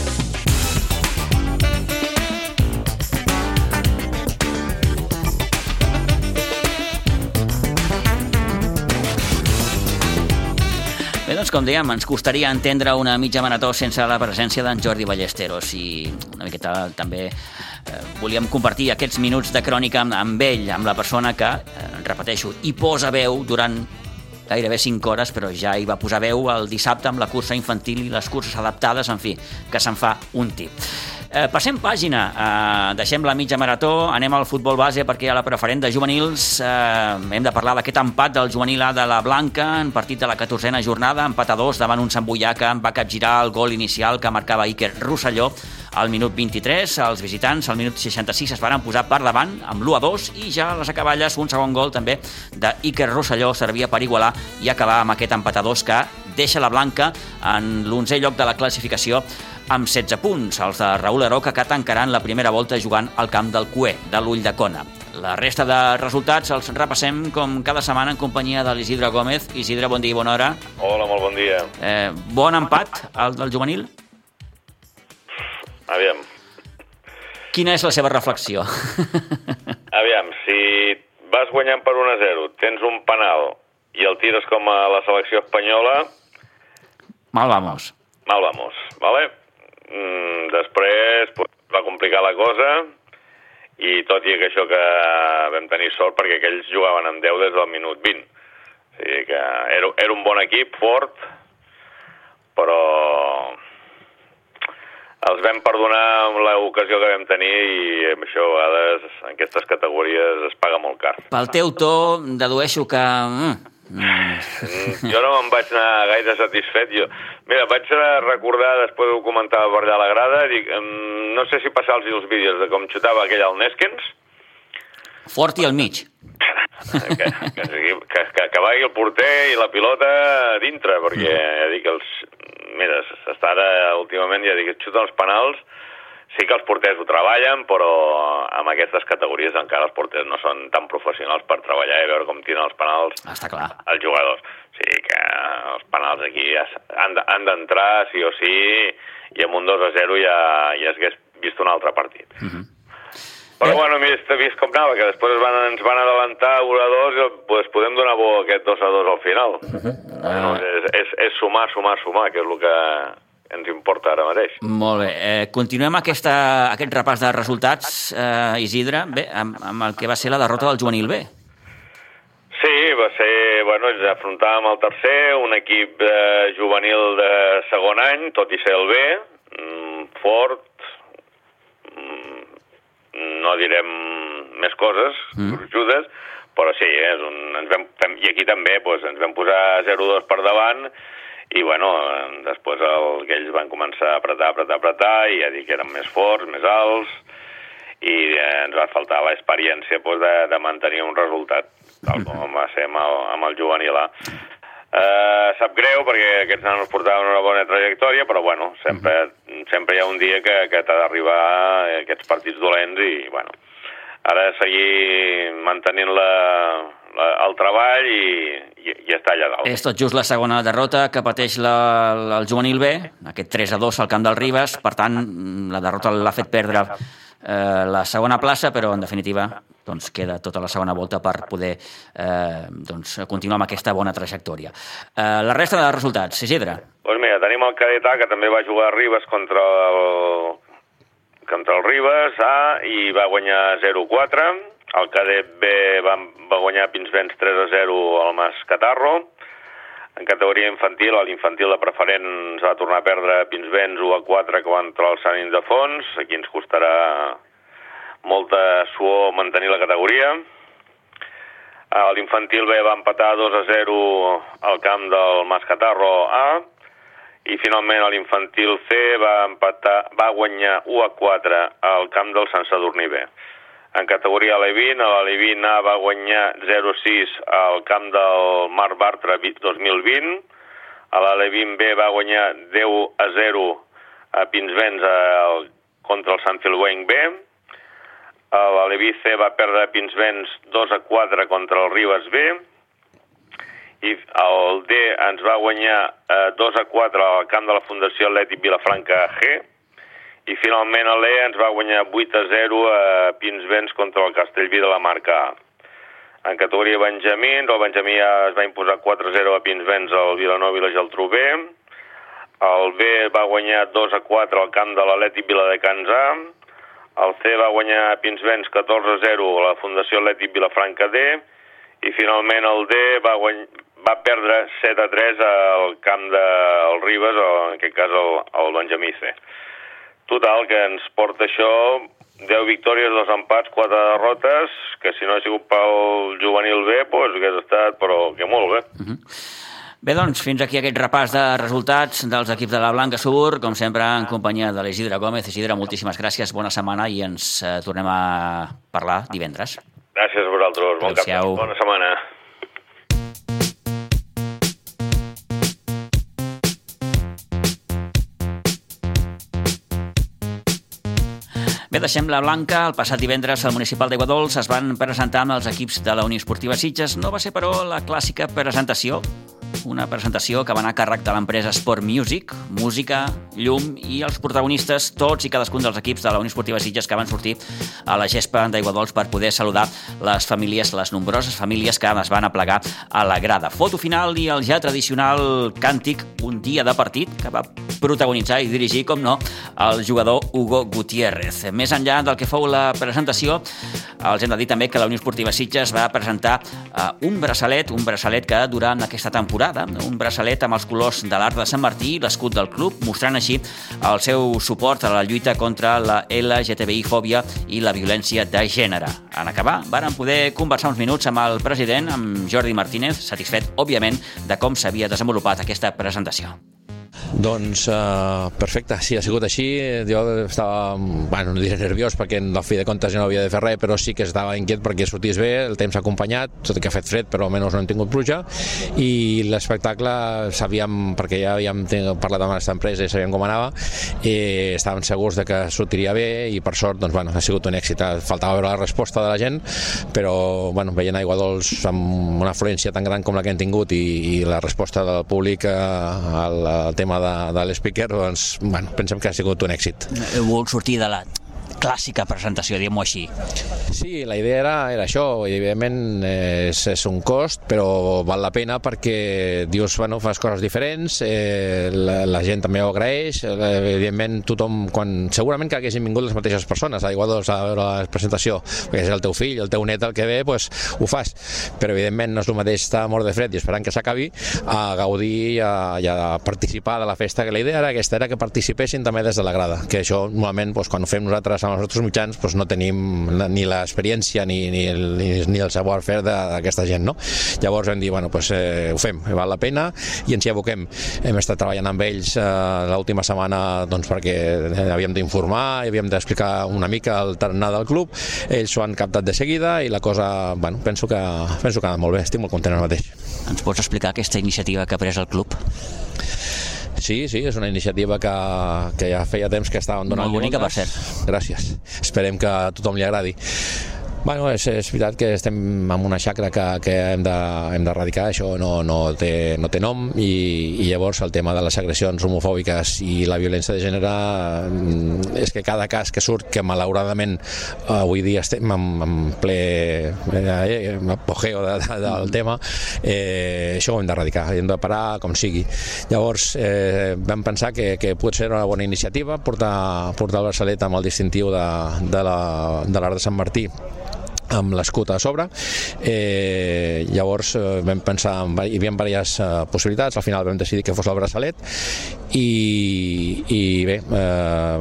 Bé, doncs, com dèiem, ens costaria entendre una mitja marató sense la presència d'en Jordi Ballesteros i una miqueta també eh, volíem compartir aquests minuts de crònica amb, amb ell, amb la persona que, eh, repeteixo, hi posa veu durant gairebé 5 hores, però ja hi va posar veu el dissabte amb la cursa infantil i les curses adaptades, en fi, que se'n fa un tip. Eh, passem pàgina, eh, deixem la mitja marató, anem al futbol base perquè a la preferent de juvenils eh, hem de parlar d'aquest empat del juvenil A de la Blanca en partit de la 14a jornada, empat a davant un Sant Boià que va capgirar el gol inicial que marcava Iker Rosselló al minut 23, els visitants al minut 66 es van posar per davant amb l'1 a 2 i ja a les acaballes un segon gol també d'Iker Rosselló servia per igualar i acabar amb aquest empat a dos que deixa la Blanca en l'11è lloc de la classificació amb 16 punts, els de Raül Aroca que tancaran la primera volta jugant al camp del Cué, de l'Ull de Cona. La resta de resultats els repassem com cada setmana en companyia de l'Isidre Gómez. Isidre, bon dia i bona hora. Hola, molt bon dia. Eh, bon empat, el del juvenil. Aviam, Quina és la seva reflexió? aviam, si vas guanyant per 1 a 0, tens un penal i el tires com a la selecció espanyola, Mal vamos. mal vamos, vale? Mm, després pues, va complicar la cosa i tot i que això que vam tenir sort perquè aquells jugaven amb 10 des del minut 20. O sigui que era, era un bon equip, fort, però els vam perdonar l'ocasió que vam tenir i amb això a vegades en aquestes categories es paga molt car. Pel teu to, dedueixo que... Mm, Mm, jo no me'n vaig anar gaire satisfet. Jo... Mira, vaig recordar, després ho comentava per allà a la grada, dic, mm, no sé si passar-los els vídeos de com xutava aquell al Neskens. Fort i al mig. Que, que, que, que, vagi el porter i la pilota a dintre, perquè ja dic, els, mira, s'està ara últimament, ja dic, xuten els penals, sí que els porters ho treballen, però amb aquestes categories encara els porters no són tan professionals per treballar i veure com tiren els penals Ah, Està clar. els jugadors. O sigui que els penals aquí ja han de- han d'entrar sí o sí i amb un 2 a 0 ja, ja hagués vist un altre partit. Però Eh. bueno, vist, vist com anava, que després es van, ens van adelantar 1 a 2 i pues, podem donar bo aquest 2 a 2 al final. Bueno, és, és, és sumar, sumar, sumar, que és el que ens importa ara mateix. Molt bé. Eh, continuem aquesta, aquest repàs de resultats, eh, Isidre, bé, amb, amb el que va ser la derrota del juvenil B. Sí, va ser, bueno, ens afrontàvem el tercer, un equip eh, juvenil de segon any, tot i ser el B, mm, fort, mm, no direm més coses, gruixudes, però sí, eh, és un, ens vam, i aquí també doncs, ens vam posar 0-2 per davant, i bueno, després el, que ells van començar a apretar, apretar, apretar, i ja dic que eren més forts, més alts, i eh, ens va faltar l'experiència doncs, de, de mantenir un resultat, tal com va ser amb el, amb el juvenil A. Uh, sap greu perquè aquests nanos portaven una bona trajectòria, però bueno, sempre, sempre hi ha un dia que, que t'ha d'arribar aquests partits dolents i bueno, ara seguir mantenint la, la, el treball i, i, i estar allà dalt. És tot just la segona derrota que pateix la, la- el juvenil B, aquest 3 a 2 al camp del Ribes, per tant, la derrota l'ha fet perdre eh, la segona plaça, però en definitiva doncs, queda tota la segona volta per poder eh, doncs, continuar amb aquesta bona trajectòria. Eh, la resta de resultats, Isidre. Doncs mira, tenim el cadet A, que també va jugar a Ribes contra el, contra el Ribes A i va guanyar 0-4. El cadet B va, va guanyar Pinsbens 3-0 al Mas Catarro. En categoria infantil, a l'infantil de preferent ens va tornar a perdre Pinsbens 1-4 contra el Sant Ildefons. Aquí ens costarà molta suor mantenir la categoria. A l'infantil B va empatar 2 a 0 al camp del Mascatarro A i finalment a l'infantil C va, empatar, va guanyar 1 a 4 al camp del Sant Sadurní B. En categoria Levin, la Levin A va guanyar 0-6 al camp del Mar Bartra 2020, a la Levin B va guanyar 10 a 0 a Pinsbens al, contra el Sant Filwenc B, a l'Alevice va perdre a Pinsbens 2 a 4 contra el Ribes B, i el D ens va guanyar eh, 2 a 4 al camp de la Fundació Atlètic Vilafranca G, i finalment l'E ens va guanyar 8 a 0 a Pinsbens contra el Castellví de la marca A. En categoria Benjamins, el Benjamí A es va imposar 4 a 0 a Pinsbens al Vilanova i la Geltrú B, el B va guanyar 2 a 4 al camp de l'Atlètic Viladecans A, el C va guanyar a Pinsbens 14 a 0 a la Fundació Atlètic Vilafranca D i finalment el D va, guany... va perdre 7 a 3 al camp del Ribes, o en aquest cas el, el Benjamí C. Total, que ens porta això 10 victòries, 2 empats, 4 derrotes, que si no ha sigut pel juvenil B, doncs hagués estat, però que molt bé. Bé, doncs, fins aquí aquest repàs de resultats dels equips de la Blanca Subur, com sempre, en companyia de l'Isidre Gómez. Isidre, moltíssimes gràcies, bona setmana i ens eh, tornem a parlar divendres. Gràcies a vosaltres, bon cap bona setmana. Bé, deixem la Blanca. El passat divendres al Municipal d'Aiguadols es van presentar amb els equips de la Unió Esportiva Sitges. No va ser, però, la clàssica presentació, una presentació que va anar a càrrec de l'empresa Sport Music, música, llum i els protagonistes, tots i cadascun dels equips de la Unió Esportiva Sitges que van sortir a la gespa d'Aiguadols per poder saludar les famílies, les nombroses famílies que es van aplegar a la grada. Foto final i el ja tradicional càntic Un dia de partit, que va protagonitzar i dirigir, com no, el jugador Hugo Gutiérrez. Més enllà del que fou la presentació, els hem de dir també que la Unió Esportiva Sitges va presentar uh, un braçalet, un braçalet que durant aquesta temporada, un braçalet amb els colors de l'Arc de Sant Martí i l'escut del club, mostrant així el seu suport a la lluita contra la LGTBI-fòbia i la violència de gènere. En acabar, varen poder conversar uns minuts amb el president, amb Jordi Martínez, satisfet, òbviament, de com s'havia desenvolupat aquesta presentació. Doncs uh, perfecte, sí, ha sigut així. Jo estava, bueno, no diré nerviós perquè al fi de comptes ja no havia de fer res, però sí que estava inquiet perquè sortís bé, el temps ha acompanyat, tot i que ha fet fred, però almenys no hem tingut pluja, i l'espectacle sabíem, perquè ja havíem parlat amb aquesta empresa i sabíem com anava, i estàvem segurs de que sortiria bé i per sort doncs, bueno, ha sigut un èxit. Faltava veure la resposta de la gent, però bueno, veient Aigua Dols amb una afluència tan gran com la que hem tingut i, i la resposta del públic al, al tema de, de l'speaker, doncs, bueno, pensem que ha sigut un èxit. Heu volgut sortir de la clàssica presentació, diguem-ho així. Sí, la idea era, era això, i evidentment és, és un cost, però val la pena perquè dius, bueno, fas coses diferents, eh, la, la gent també ho agraeix, eh, evidentment tothom, quan, segurament que haguessin vingut les mateixes persones a Iguados a veure la presentació, perquè és el teu fill, el teu net el que ve, pues, ho fas, però evidentment no és el mateix estar mort de fred i esperant que s'acabi a gaudir i a, i a participar de la festa, que la idea era aquesta, era que participessin també des de la grada, que això normalment pues, quan ho fem nosaltres amb els nostres mitjans doncs no tenim ni l'experiència ni, ni, el, ni, el savoir-faire d'aquesta gent, no? Llavors vam dir, bueno, doncs, eh, ho fem, val la pena i ens hi aboquem. Hem estat treballant amb ells eh, l'última setmana doncs, perquè havíem d'informar i havíem d'explicar una mica el tarannà del club, ells s'ho han captat de seguida i la cosa, bueno, penso que, penso que ha anat molt bé, estic molt content ara mateix. Ens pots explicar aquesta iniciativa que ha pres el club? Sí, sí, és una iniciativa que, que ja feia temps que estàvem donant Molt bonica, per cert. Gràcies. Esperem que a tothom li agradi. Bueno, és, és veritat que estem en una xacra que, que hem d'erradicar, de, això no, no, té, no té nom i, i llavors el tema de les agressions homofòbiques i la violència de gènere mm, és que cada cas que surt, que malauradament avui dia estem en, en ple eh, apogeo de, de, del tema, eh, això ho hem d'erradicar, hem de parar com sigui. Llavors eh, vam pensar que, que pot ser una bona iniciativa portar, portar el braçalet amb el distintiu de, de l'Art de, de Sant Martí amb l'escut a sobre. Eh, llavors eh, vam pensar hi havia diverses eh, possibilitats. Al final vam decidir que fos el braçalet i, i bé eh,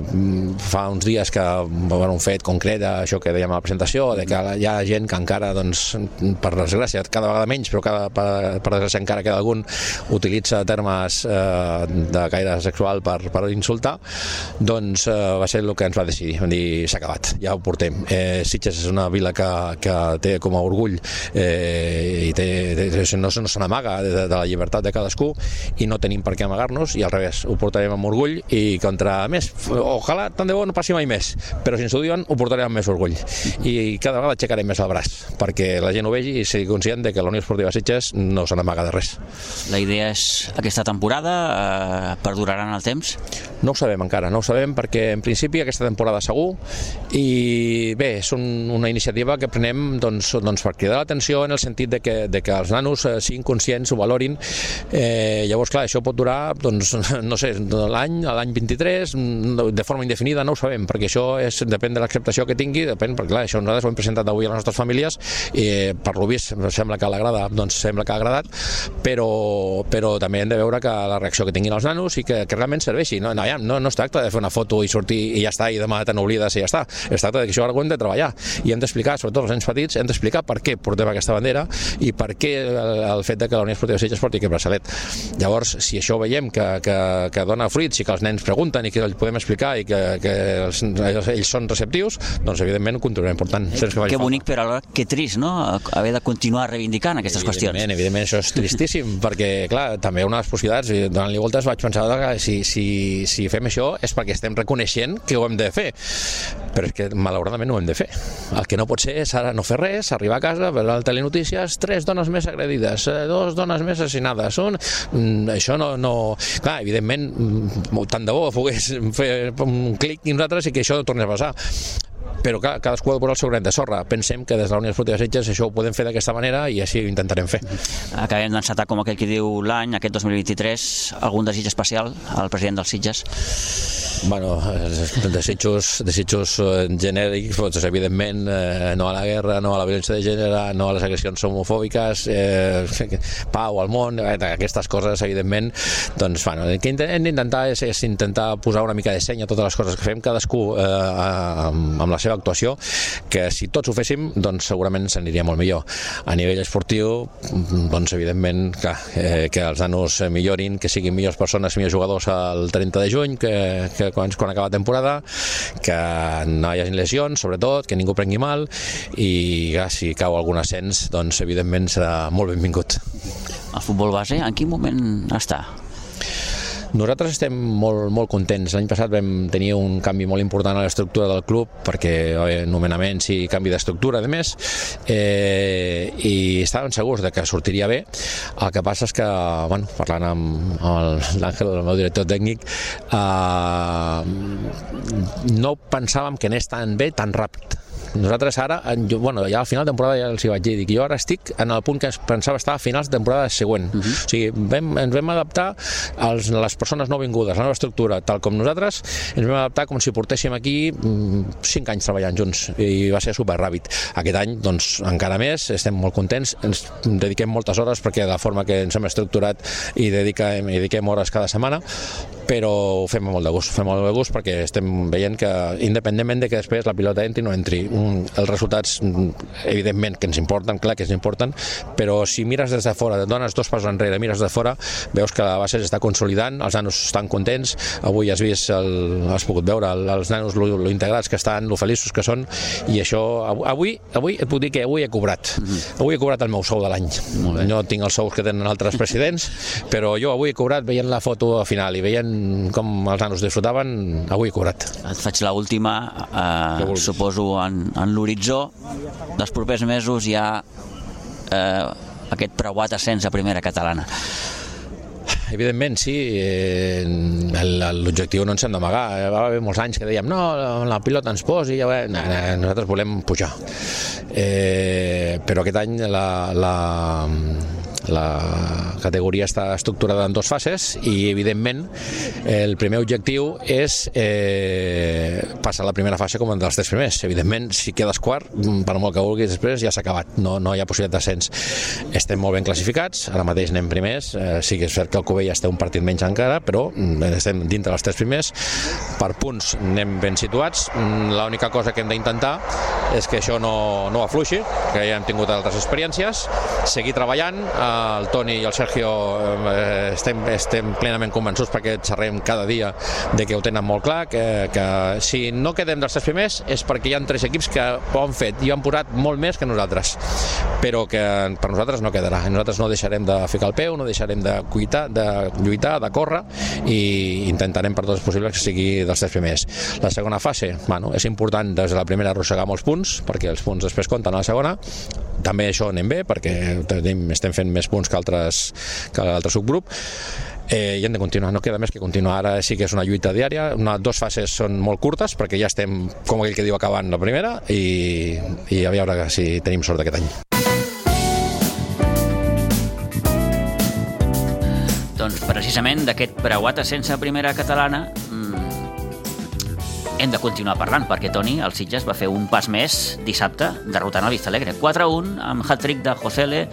fa uns dies que bueno, un fet concret això que dèiem a la presentació de que hi ha gent que encara doncs, per desgràcia cada vegada menys però cada, per, per desgràcia encara que algun utilitza termes eh, de caire sexual per, per insultar doncs eh, va ser el que ens va decidir. Vam dir s'ha acabat, ja ho portem. Eh, Sitges és una vila que que té com a orgull eh, i té, té, no, no se n'amaga de, de la llibertat de cadascú i no tenim per què amagar-nos i al revés, ho portarem amb orgull i contra més, ojalà tant de bo no passi mai més, però si ens ho diuen ho portarem amb més orgull i cada vegada aixecarem més el braç perquè la gent ho vegi i sigui conscient de que la Unió Esportiva Sitges no se n'amaga de res. La idea és aquesta temporada eh, perduraran el temps? No ho sabem encara, no ho sabem perquè en principi aquesta temporada segur i bé, és un, una iniciativa que prenem doncs, doncs per cridar l'atenció en el sentit de que, de que els nanos eh, siguin conscients, ho valorin. Eh, llavors, clar, això pot durar, doncs, no sé, l'any, l'any 23, de forma indefinida, no ho sabem, perquè això és, depèn de l'acceptació que tingui, depèn, perquè clar, això nosaltres ho hem presentat avui a les nostres famílies i per lo vist sembla que l'agrada, doncs sembla que ha agradat, però, però també hem de veure que la reacció que tinguin els nanos i que, que realment serveixi. No, no, no, no es tracta de fer una foto i sortir i ja està, i demà te n'oblides i ja està. Es tracta de que això ara ho hem de treballar i hem d'explicar, sobretot els nens petits, hem d'explicar per què portem aquesta bandera i per què el, el fet de que la Unió Esportiva Sitges porti aquest braçalet. Llavors, si això veiem que, que, que dona fruits i que els nens pregunten i que els podem explicar i que, que els, ells són receptius, doncs evidentment ho continuarem portant. Eh, que, que bonic, però alhora que trist, no?, haver de continuar reivindicant aquestes qüestions. Evidentment, evidentment, això és tristíssim, perquè, clar, també una de les possibilitats, donant-li voltes vaig pensar que si, si, si fem això és perquè estem reconeixent que ho hem de fer, però és que malauradament ho hem de fer. El que no pot ser és ara no fer res, arribar a casa, veure el telenotícies, tres dones més agredides, eh, dos dones més assassinades, un... Mm, això no, no... Clar, evidentment, mm, tant de bo pogués fer un clic i nosaltres i que això tornés a passar però ca- cadascú ha de posar el seu granet de sorra. Pensem que des de la Unió Esportiva Sitges això ho podem fer d'aquesta manera i així ho intentarem fer. Acabem d'encetar, com aquell que diu, l'any, aquest 2023, algun desig especial al president dels Sitges? Bueno, desitjos, desitjos eh, genèrics, doncs, evidentment, eh, no a la guerra, no a la violència de gènere, no a les agressions homofòbiques, eh, pau al món, eh, aquestes coses, evidentment, doncs, bueno, el que hem d'intentar és, és intentar posar una mica de seny a totes les coses que fem cadascú eh, amb, amb la seva actuació, que si tots ho féssim, doncs segurament s'aniria molt millor. A nivell esportiu, doncs evidentment que, eh, que els nanos millorin, que siguin millors persones, millors jugadors al 30 de juny, que, que quan, quan acaba la temporada, que no hi hagi lesions, sobretot, que ningú prengui mal, i ja, si cau algun ascens, doncs evidentment serà molt benvingut. El futbol base, en quin moment està? Nosaltres estem molt, molt contents. L'any passat vam tenir un canvi molt important a l'estructura del club perquè eh, nomenaments i canvi d'estructura, a més, eh, i estàvem segurs de que sortiria bé. El que passa és que, bueno, parlant amb, amb l'Àngel, el meu director tècnic, eh, no pensàvem que anés tan bé tan ràpid nosaltres ara, en- bueno, ja al final de temporada ja els hi vaig dir, dic, jo ara estic en el punt que es pensava estar a finals de temporada següent. Uh -huh. O sigui, vam, ens vam adaptar als, a les persones no vingudes, a la nova estructura, tal com nosaltres, ens vam adaptar com si portéssim aquí mm, cinc anys treballant junts i va ser super ràpid. Aquest any, doncs, encara més, estem molt contents, ens dediquem moltes hores perquè de la forma que ens hem estructurat i dediquem, i dediquem hores cada setmana, però ho fem amb molt de gust, ho fem molt de gust perquè estem veient que independentment de que després la pilota entri o no entri, mm, els resultats evidentment que ens importen, clar que ens importen, però si mires des de fora, et dones dos passos enrere, mires de fora, veus que la base s'està consolidant, els nanos estan contents, avui has vist, el, has pogut veure el, els nanos lo, lo integrats que estan, lo feliços que són, i això, av- avui, avui et puc dir que avui he cobrat, avui he cobrat el meu sou de l'any, no tinc els sous que tenen altres presidents, però jo avui he cobrat veient la foto a final i veient com els nanos disfrutaven, avui he cobrat. Et faig la última, eh, suposo en, en l'horitzó dels propers mesos hi ha eh, aquest preuat ascens a primera catalana. Evidentment, sí. eh, L'objectiu no ens hem d'amagar. Eh, Va haver molts anys que dèiem no, la pilota ens posi, ja, ve-". no, no, nosaltres volem pujar. Eh, però aquest any la, la, la categoria està estructurada en dues fases i, evidentment, el primer objectiu és eh, passar la primera fase com un dels tres primers. Evidentment, si quedes quart, mm, per molt que vulguis després, ja s'ha acabat. No, no hi ha possibilitat d'ascens. Estem molt ben classificats, ara mateix anem primers, eh, sí que és cert que el Covella té un partit menys encara, però mm, estem dintre dels tres primers. Per punts anem ben situats. Mm, L'única cosa que hem d'intentar és que això no, no afluixi, que ja hem tingut altres experiències, seguir treballant, eh, el Toni i el Sergio eh, estem, estem plenament convençuts perquè xerrem cada dia de que ho tenen molt clar, que, que si no quedem dels tres primers és perquè hi ha tres equips que ho han fet i han posat molt més que nosaltres, però que per nosaltres no quedarà. Nosaltres no deixarem de ficar el peu, no deixarem de, cuitar, de lluitar, de córrer i intentarem per tots els possibles que sigui dels tres primers. La segona fase, bueno, és important des de la primera arrossegar molts punts, perquè els punts després compten a la segona, també això anem bé perquè tenim, estem fent més punts que altres que l'altre subgrup. Eh, i hem de continuar, no queda més que continuar. Ara sí que és una lluita diària, una, dos fases són molt curtes perquè ja estem, com aquell que diu, acabant la primera i, i a veure si tenim sort aquest any. Doncs precisament d'aquest preuat a primera catalana hem de continuar parlant, perquè Toni, el Sitges, va fer un pas més dissabte, derrotant el Vista Alegre. 4-1, amb hat-trick de Josele,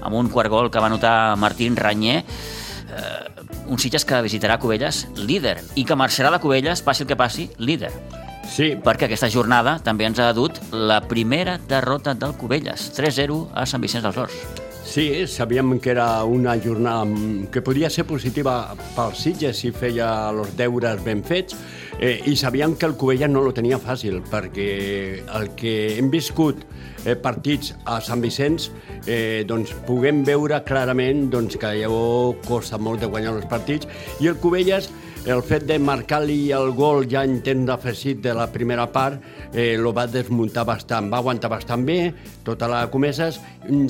amb un quart gol que va anotar Martín Ranyer. Eh, un Sitges que visitarà Cubelles líder, i que marxarà de Cubelles, passi el que passi, líder. Sí, Perquè aquesta jornada també ens ha dut la primera derrota del Cubelles, 3-0 a Sant Vicenç dels Horts. Sí, sabíem que era una jornada que podia ser positiva pel Sitges si feia els deures ben fets eh, i sabíem que el Covella no lo tenia fàcil perquè el que hem viscut eh, partits a Sant Vicenç eh, doncs puguem veure clarament doncs, que llavors costa molt de guanyar els partits i el Covelles el fet de marcar-li el gol ja en temps d'afegit de la primera part eh, lo va desmuntar bastant, va aguantar bastant bé tota la comeses,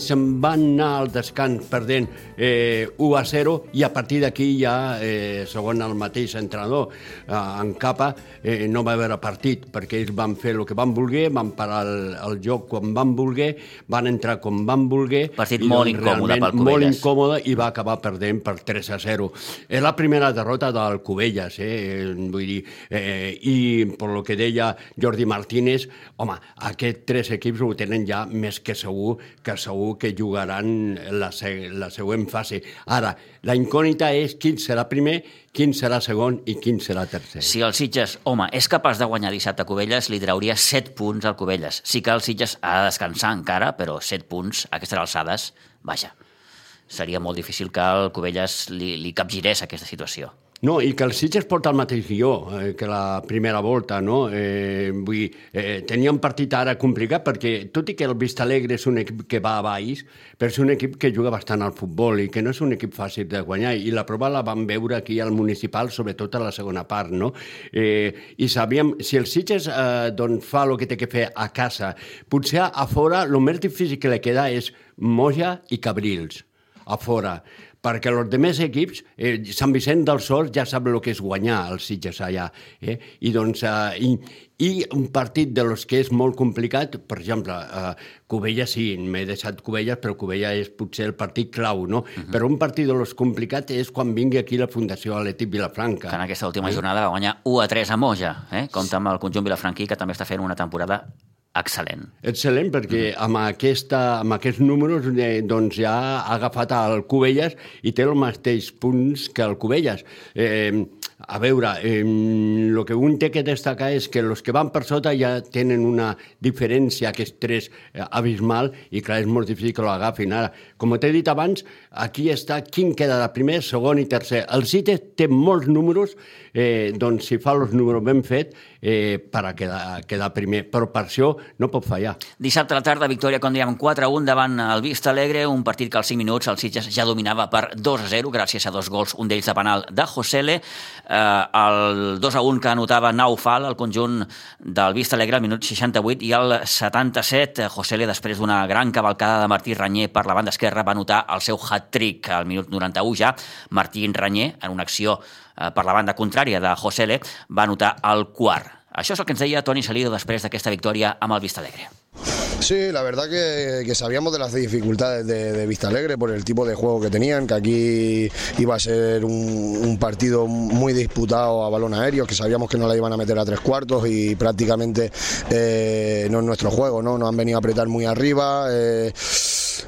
se'n van anar al descans perdent eh, 1 a 0 i a partir d'aquí ja, eh, segons el mateix entrenador eh, en capa, eh, no va haver partit perquè ells van fer el que van voler, van parar el, el joc quan van voler, van entrar com van voler. Partit i, molt doncs, incòmode pel Cubelles. Molt incòmode i va acabar perdent per 3 a 0. És la primera derrota del Cubelles, eh? vull dir, eh, i per lo que deia Jordi Martínez, home, aquests tres equips ho tenen ja més que segur que segur que jugaran la, se la següent fase. Ara, la incògnita és quin serà primer, quin serà segon i quin serà tercer. Si el Sitges, home, és capaç de guanyar dissabte a Cubelles, li trauria 7 punts al Cubelles. Sí que el Sitges ha de descansar encara, però 7 punts a aquestes alçades, vaja, seria molt difícil que el Cubelles li, li capgirés aquesta situació. No, i que el Sitges porta el mateix guió eh, que la primera volta, no? Eh, vull dir, eh, tenia un partit ara complicat perquè, tot i que el Vistalegre és un equip que va a baix, però és un equip que juga bastant al futbol i que no és un equip fàcil de guanyar. I la prova la vam veure aquí al municipal, sobretot a la segona part, no? Eh, I sabíem, si el Sitges eh, doncs fa el que té que fer a casa, potser a fora el més difícil que li queda és Moja i Cabrils, a fora perquè els demés equips, eh, Sant Vicent del Sol ja sap el que és guanyar els Sitges allà. Eh? I, doncs, eh, i, I un partit de los que és molt complicat, per exemple, eh, Cubella sí, m'he deixat Cubella, però Cubella és potser el partit clau, no? Uh -huh. Però un partit de los complicats és quan vingui aquí la Fundació Atlètic Vilafranca. Que en aquesta última jornada va guanyar 1 a 3 a Moja, eh? compta amb el conjunt vilafranquí, que també està fent una temporada excel·lent. Excel·lent, perquè amb, aquesta, amb aquests números eh, doncs ja ha agafat el Cubelles i té els mateixos punts que el Cubelles. Eh, a veure, eh, el que un té que destacar és que els que van per sota ja tenen una diferència, aquests tres, eh, abismal, i clar, és molt difícil que l'agafin. Ara, com t'he dit abans, aquí està quin queda de primer, segon i tercer. El CITE té molts números, eh, doncs si fa els números ben fet, eh, per a quedar, quedar primer, però per això no pot fallar. Dissabte a la tarda, victòria, com dèiem, 4-1 davant el Vista Alegre, un partit que als 5 minuts el Sitges ja dominava per 2-0, gràcies a dos gols, un d'ells de penal de Josele, eh, el 2-1 que anotava Naufal, el conjunt del Vista Alegre, al minut 68, i al 77, Josele, després d'una gran cavalcada de Martí Ranyer per la banda esquerra, va anotar el seu hat-trick al minut 91 ja. Martí Ranyer, en una acció eh, per la banda contrària de Josele, va anotar el quart. Això és el que ens deia Toni Salido després d'aquesta victòria amb el Vista Alegre. Sí, la verdad que, que sabíamos de las dificultades de, de, Vista Alegre por el tipo de juego que tenían, que aquí iba a ser un, un, partido muy disputado a balón aéreo, que sabíamos que no la iban a meter a tres cuartos y prácticamente eh, no es nuestro juego, ¿no? Nos han venido a apretar muy arriba. Eh,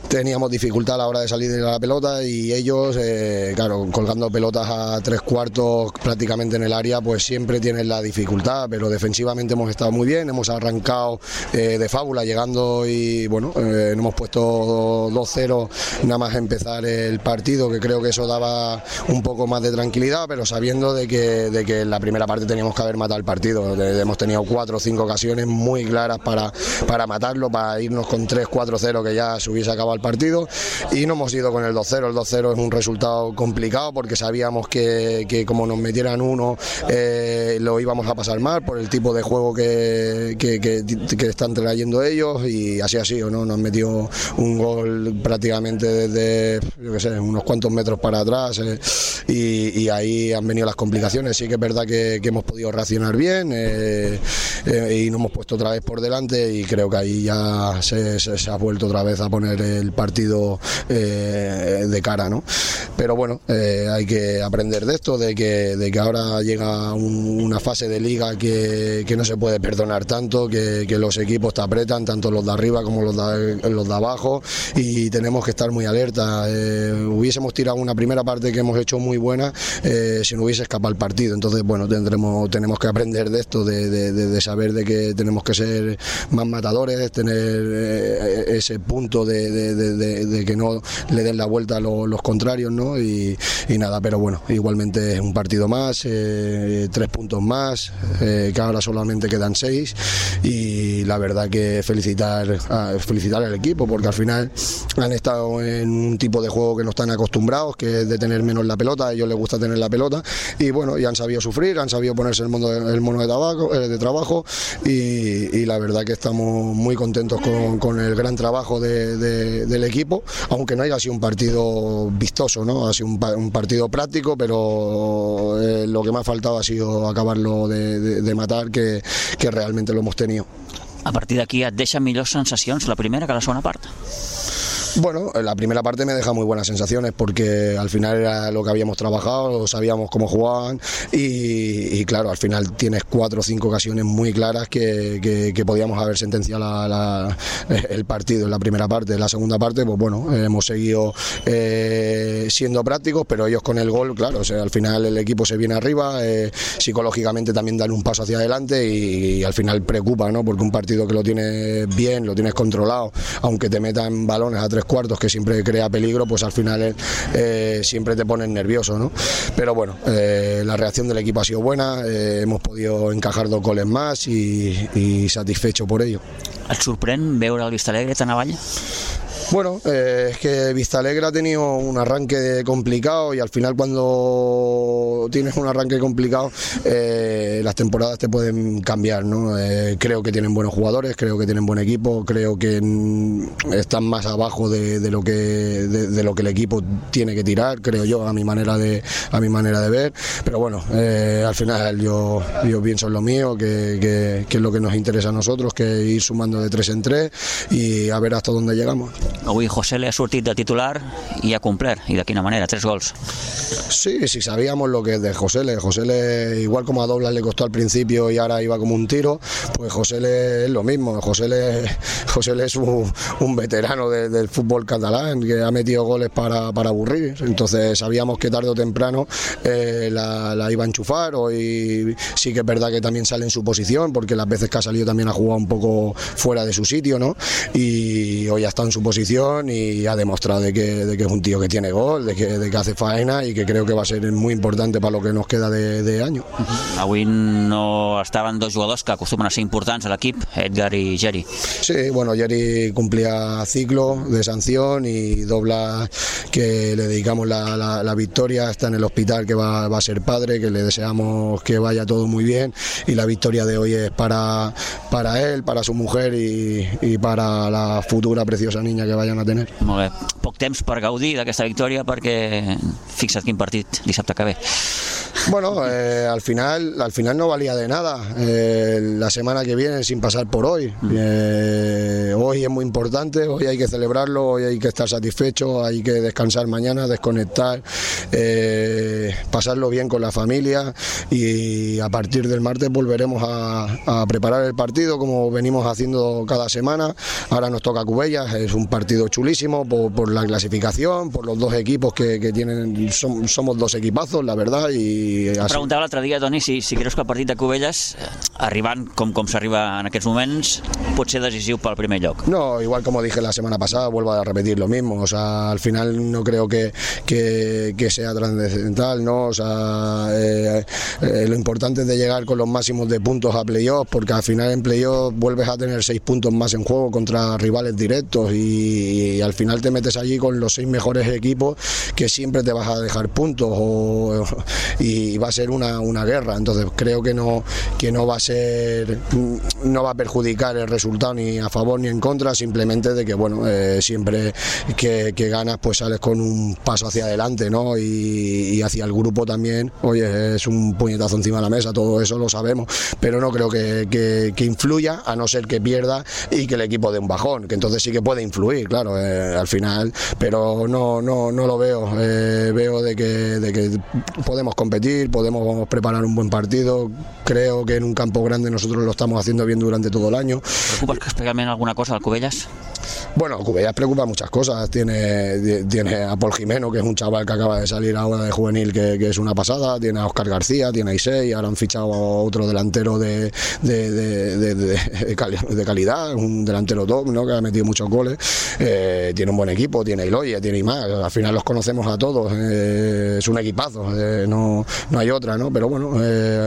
teníamos dificultad a la hora de salir de la pelota y ellos, eh, claro, colgando pelotas a tres cuartos prácticamente en el área, pues siempre tienen la dificultad, pero defensivamente hemos estado muy bien, hemos arrancado eh, de fábula llegando y bueno, eh, hemos puesto 2-0 nada más empezar el partido, que creo que eso daba un poco más de tranquilidad, pero sabiendo de que, de que en la primera parte teníamos que haber matado el partido, de, hemos tenido cuatro o cinco ocasiones muy claras para, para matarlo, para irnos con 3-4-0 que ya se hubiese acabado partido y no hemos ido con el 2-0. El 2-0 es un resultado complicado porque sabíamos que, que como nos metieran uno eh, lo íbamos a pasar mal por el tipo de juego que, que, están trayendo ellos y así ha sido, ¿no? Nos metido un gol prácticamente desde, yo qué sé, unos cuantos metros para atrás eh, y, ahí han venido las complicaciones. Sí que es verdad que, hemos podido reaccionar bien eh, y nos hemos puesto otra vez por delante y creo que ahí ya se, se ha vuelto otra vez a poner el partido eh, de cara, ¿no? Pero bueno, eh, hay que aprender de esto, de que, de que ahora llega un, una fase de liga que, que, no se puede perdonar tanto, que, que, los equipos te apretan, tanto los de arriba como los de, los de abajo, y tenemos que estar muy alerta. Eh, hubiésemos tirado una primera parte que hemos hecho muy buena si no hubiese escapado el partido. Entonces, bueno, tendremos, tenemos que aprender de esto, de, de, de saber de que tenemos que ser más matadores, tener ese punto de, de- que no le den la vuelta a lo- los contrarios, ¿no? Y, nada, pero bueno, igualmente es un partido más, eh, tres puntos más, eh, que ahora solamente quedan seis. Y la verdad que felicitar, felicitar al equipo porque al final han estado en un tipo de juego que no están acostumbrados, que es de tener menos la pelota, a ellos les gusta tener la pelota. Y bueno, y han sabido sufrir, han sabido ponerse el, mono de, el mono de, tabaco, eh, de trabajo. Y, la verdad que estamos muy contentos con, el gran trabajo de- del equipo, aunque no haya sido un partido vistoso, ¿no? ha sido un, un partido práctico, pero eh, lo que ha faltado ha sido acabarlo de, de- de matar, que, realmente lo hemos tenido. A partir d'aquí et deixa millors sensacions la primera que la segona part? Bueno, la primera parte me deja muy buenas sensaciones porque al final era lo que habíamos trabajado, sabíamos cómo jugaban y, claro, al final tienes cuatro o cinco ocasiones muy claras que, podíamos haber sentenciado la- la- el partido en la primera parte. En la segunda parte, pues bueno, hemos seguido eh, siendo prácticos, pero ellos con el gol, claro, o al final el equipo se viene arriba, eh, psicológicamente también dan un paso hacia adelante y, y al final preocupa, ¿no? Porque un partido que lo tienes bien, lo tienes controlado, aunque te metan balones a tres cuartos que siempre crea peligro, pues al final eh, siempre te pones nervioso, ¿no? Pero bueno, eh, la reacción del equipo ha sido buena, eh, hemos podido encajar dos goles más y, satisfecho por ello. Et sorprèn veure el Vistalegre tan avall? Bueno, eh, es que Vista Alegre ha tenido un arranque complicado y al final cuando tienes un arranque complicado eh, las temporadas te pueden cambiar, ¿no? Eh, creo que tienen buenos jugadores, creo que tienen buen equipo, creo que mm, están más abajo de, lo que de lo que el equipo tiene que tirar, creo yo a mi manera de a mi manera de ver, pero bueno, eh, al final yo yo pienso en lo mío, que, que- que es lo que nos interesa a nosotros, que ir sumando de tres en tres y a ver hasta dónde llegamos. Avui José le ha sortit de titular i ha complert. I de quina manera? Tres gols. Sí, sí, sabíamos lo que es de José Le. José Le, igual como a Doblas le costó al principio y ahora iba como un tiro, pues José Le es lo mismo. José Le, José Le es un, veterano de- del fútbol catalán que ha metido goles para, para aburrir. Entonces sabíamos que tarde o temprano eh, la, la iba a enchufar. Hoy sí que es verdad que también sale en su posición, porque las veces que ha salido también ha jugado un poco fuera de su sitio, ¿no? Y hoy ha estado en su posición y ha demostrado de que, de que es un tío que tiene gol, de que, de que hace faena y que creo que va a ser muy importante para lo que nos queda de, de año. Avui no estaven dos jugadors que acostumen a ser importants a l'equip, Edgar i Geri. Sí, bueno, Jerry cumplía ciclo de sanción y dobla que le dedicamos la, la- la victoria, está en el hospital que va, va a ser padre, que le deseamos que vaya todo muy bien y la victoria de hoy es para, para él, para su mujer y, y para la futura preciosa niña que vayan a tener. Molt bé. Poc temps per gaudir d'aquesta victòria perquè fixa't quin partit dissabte que ve. Bueno, eh, al final al final no valía de nada eh, la semana que viene sin pasar por hoy. Eh, hoy es muy importante, hoy hay que celebrarlo, hoy hay que estar satisfecho, hay que descansar mañana, desconectar, eh, pasarlo bien con la familia y a partir del martes volveremos a, a preparar el partido como venimos haciendo cada semana. Ahora nos toca Cubellas, es un partido chulísimo por, por la clasificación, por los dos equipos que, que tienen, som- somos dos equipazos, la verdad, y Em así. preguntava l'altre dia, Toni, si, si creus que el partit de Cubelles, eh, arribant com, com s'arriba en aquests moments, pot ser decisiu pel primer lloc. No, igual como dije la semana pasada, vuelvo a repetir lo mismo. O sea, al final no creo que, que, que sea trascendental, ¿no? O sea, eh, eh, lo importante es de llegar con los máximos de puntos a playoff, porque al final en playoff vuelves a tener seis puntos más en juego contra rivales directos y, y al final te metes allí con los seis mejores equipos que siempre te vas a dejar puntos o- y va a ser una, una guerra. Entonces creo que no, que no va a ser, no va a perjudicar el resultado ni a favor ni en contra, simplemente de que bueno, eh, siempre que, que ganas pues sales con un paso hacia adelante, ¿no? Y, hacia el grupo también, oye, es un puñetazo encima de la mesa, todo eso lo sabemos, pero no creo que, que- que influya, a no ser que pierda y que el equipo dé un bajón, que entonces sí que puede influir, claro, eh, al final, pero no, no, no lo veo, eh, veo de que, de que podemos competir, podemos preparar un buen partido, creo que en un campo grande nosotros lo estamos haciendo bien durante todo el año. Preocupes especialment alguna cosa del Cubelles? Bueno, Cubellas preocupa muchas cosas. Tiene, tiene a Paul Jimeno, que es un chaval que acaba de salir ahora de juvenil, que, que es una pasada. Tiene a Oscar García, tiene a Isei. Ahora han fichado a otro delantero de, de, de, de- de- de cali- de calidad, un delantero top, ¿no? que ha metido muchos goles. Eh, tiene un buen equipo, tiene a Iloya, tiene Imá. Al final los conocemos a todos. eh, es un equipazo, eh, no, no hay otra, ¿no? Pero bueno,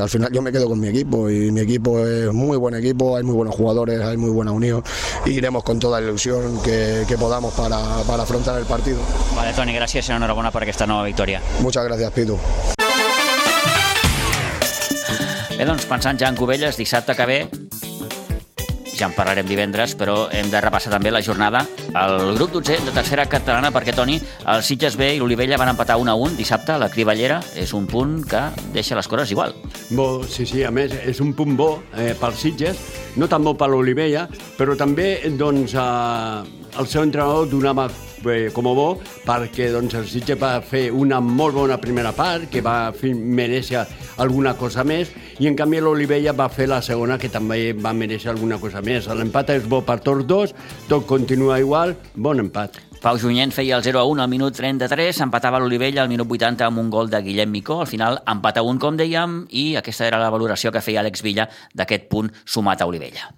al final yo me quedo con mi equipo y mi equipo es muy buen equipo, hay muy buenos jugadores, hay muy buena unión. y iremos con toda la ilusión que, que podamos para, para afrontar el partido. Vale, Toni, gràcies i enhorabona per aquesta nova victòria. Muchas gracias, Pitu. Bé, doncs, pensant ja en Cubelles, dissabte que ve, ja en parlarem divendres, però hem de repassar també la jornada al grup 12 de tercera catalana, perquè, Toni, el Sitges B i l'Olivella van empatar 1 a 1 dissabte, la Crivellera és un punt que deixa les coses igual. Bo, sí, sí, a més, és un punt bo eh, per Sitges, no tan bo per l'Olivella, però també doncs, eh, el seu entrenador donava eh, com a bo perquè doncs, el Sitges va fer una molt bona primera part, que va mereixer alguna cosa més, i en canvi l'Olivella va fer la segona, que també va mereixer alguna cosa més. L'empat és bo per tots dos, tot continua igual, bon empat. Pau Junyent feia el 0 a 1 al minut 33, empatava l'Olivella al minut 80 amb un gol de Guillem Micó. Al final, empat a 1, com dèiem, i aquesta era la valoració que feia Àlex Villa d'aquest punt sumat a Olivella.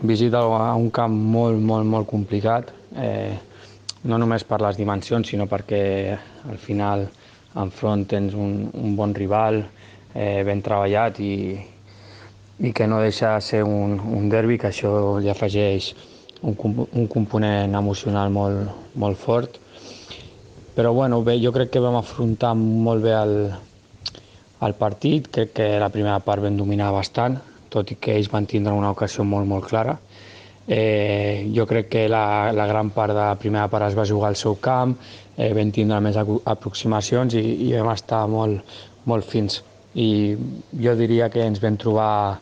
visita a un camp molt, molt, molt complicat, eh, no només per les dimensions, sinó perquè al final enfront tens un, un bon rival, eh, ben treballat i, i que no deixa de ser un, un derbi, que això li afegeix un, un component emocional molt, molt fort. Però bueno, bé, jo crec que vam afrontar molt bé el, el partit, crec que la primera part vam dominar bastant, tot i que ells van tindre una ocasió molt, molt clara. Eh, jo crec que la, la gran part de la primera part es va jugar al seu camp, eh, vam tindre més aproximacions i, i vam estar molt, molt fins. I jo diria que ens vam trobar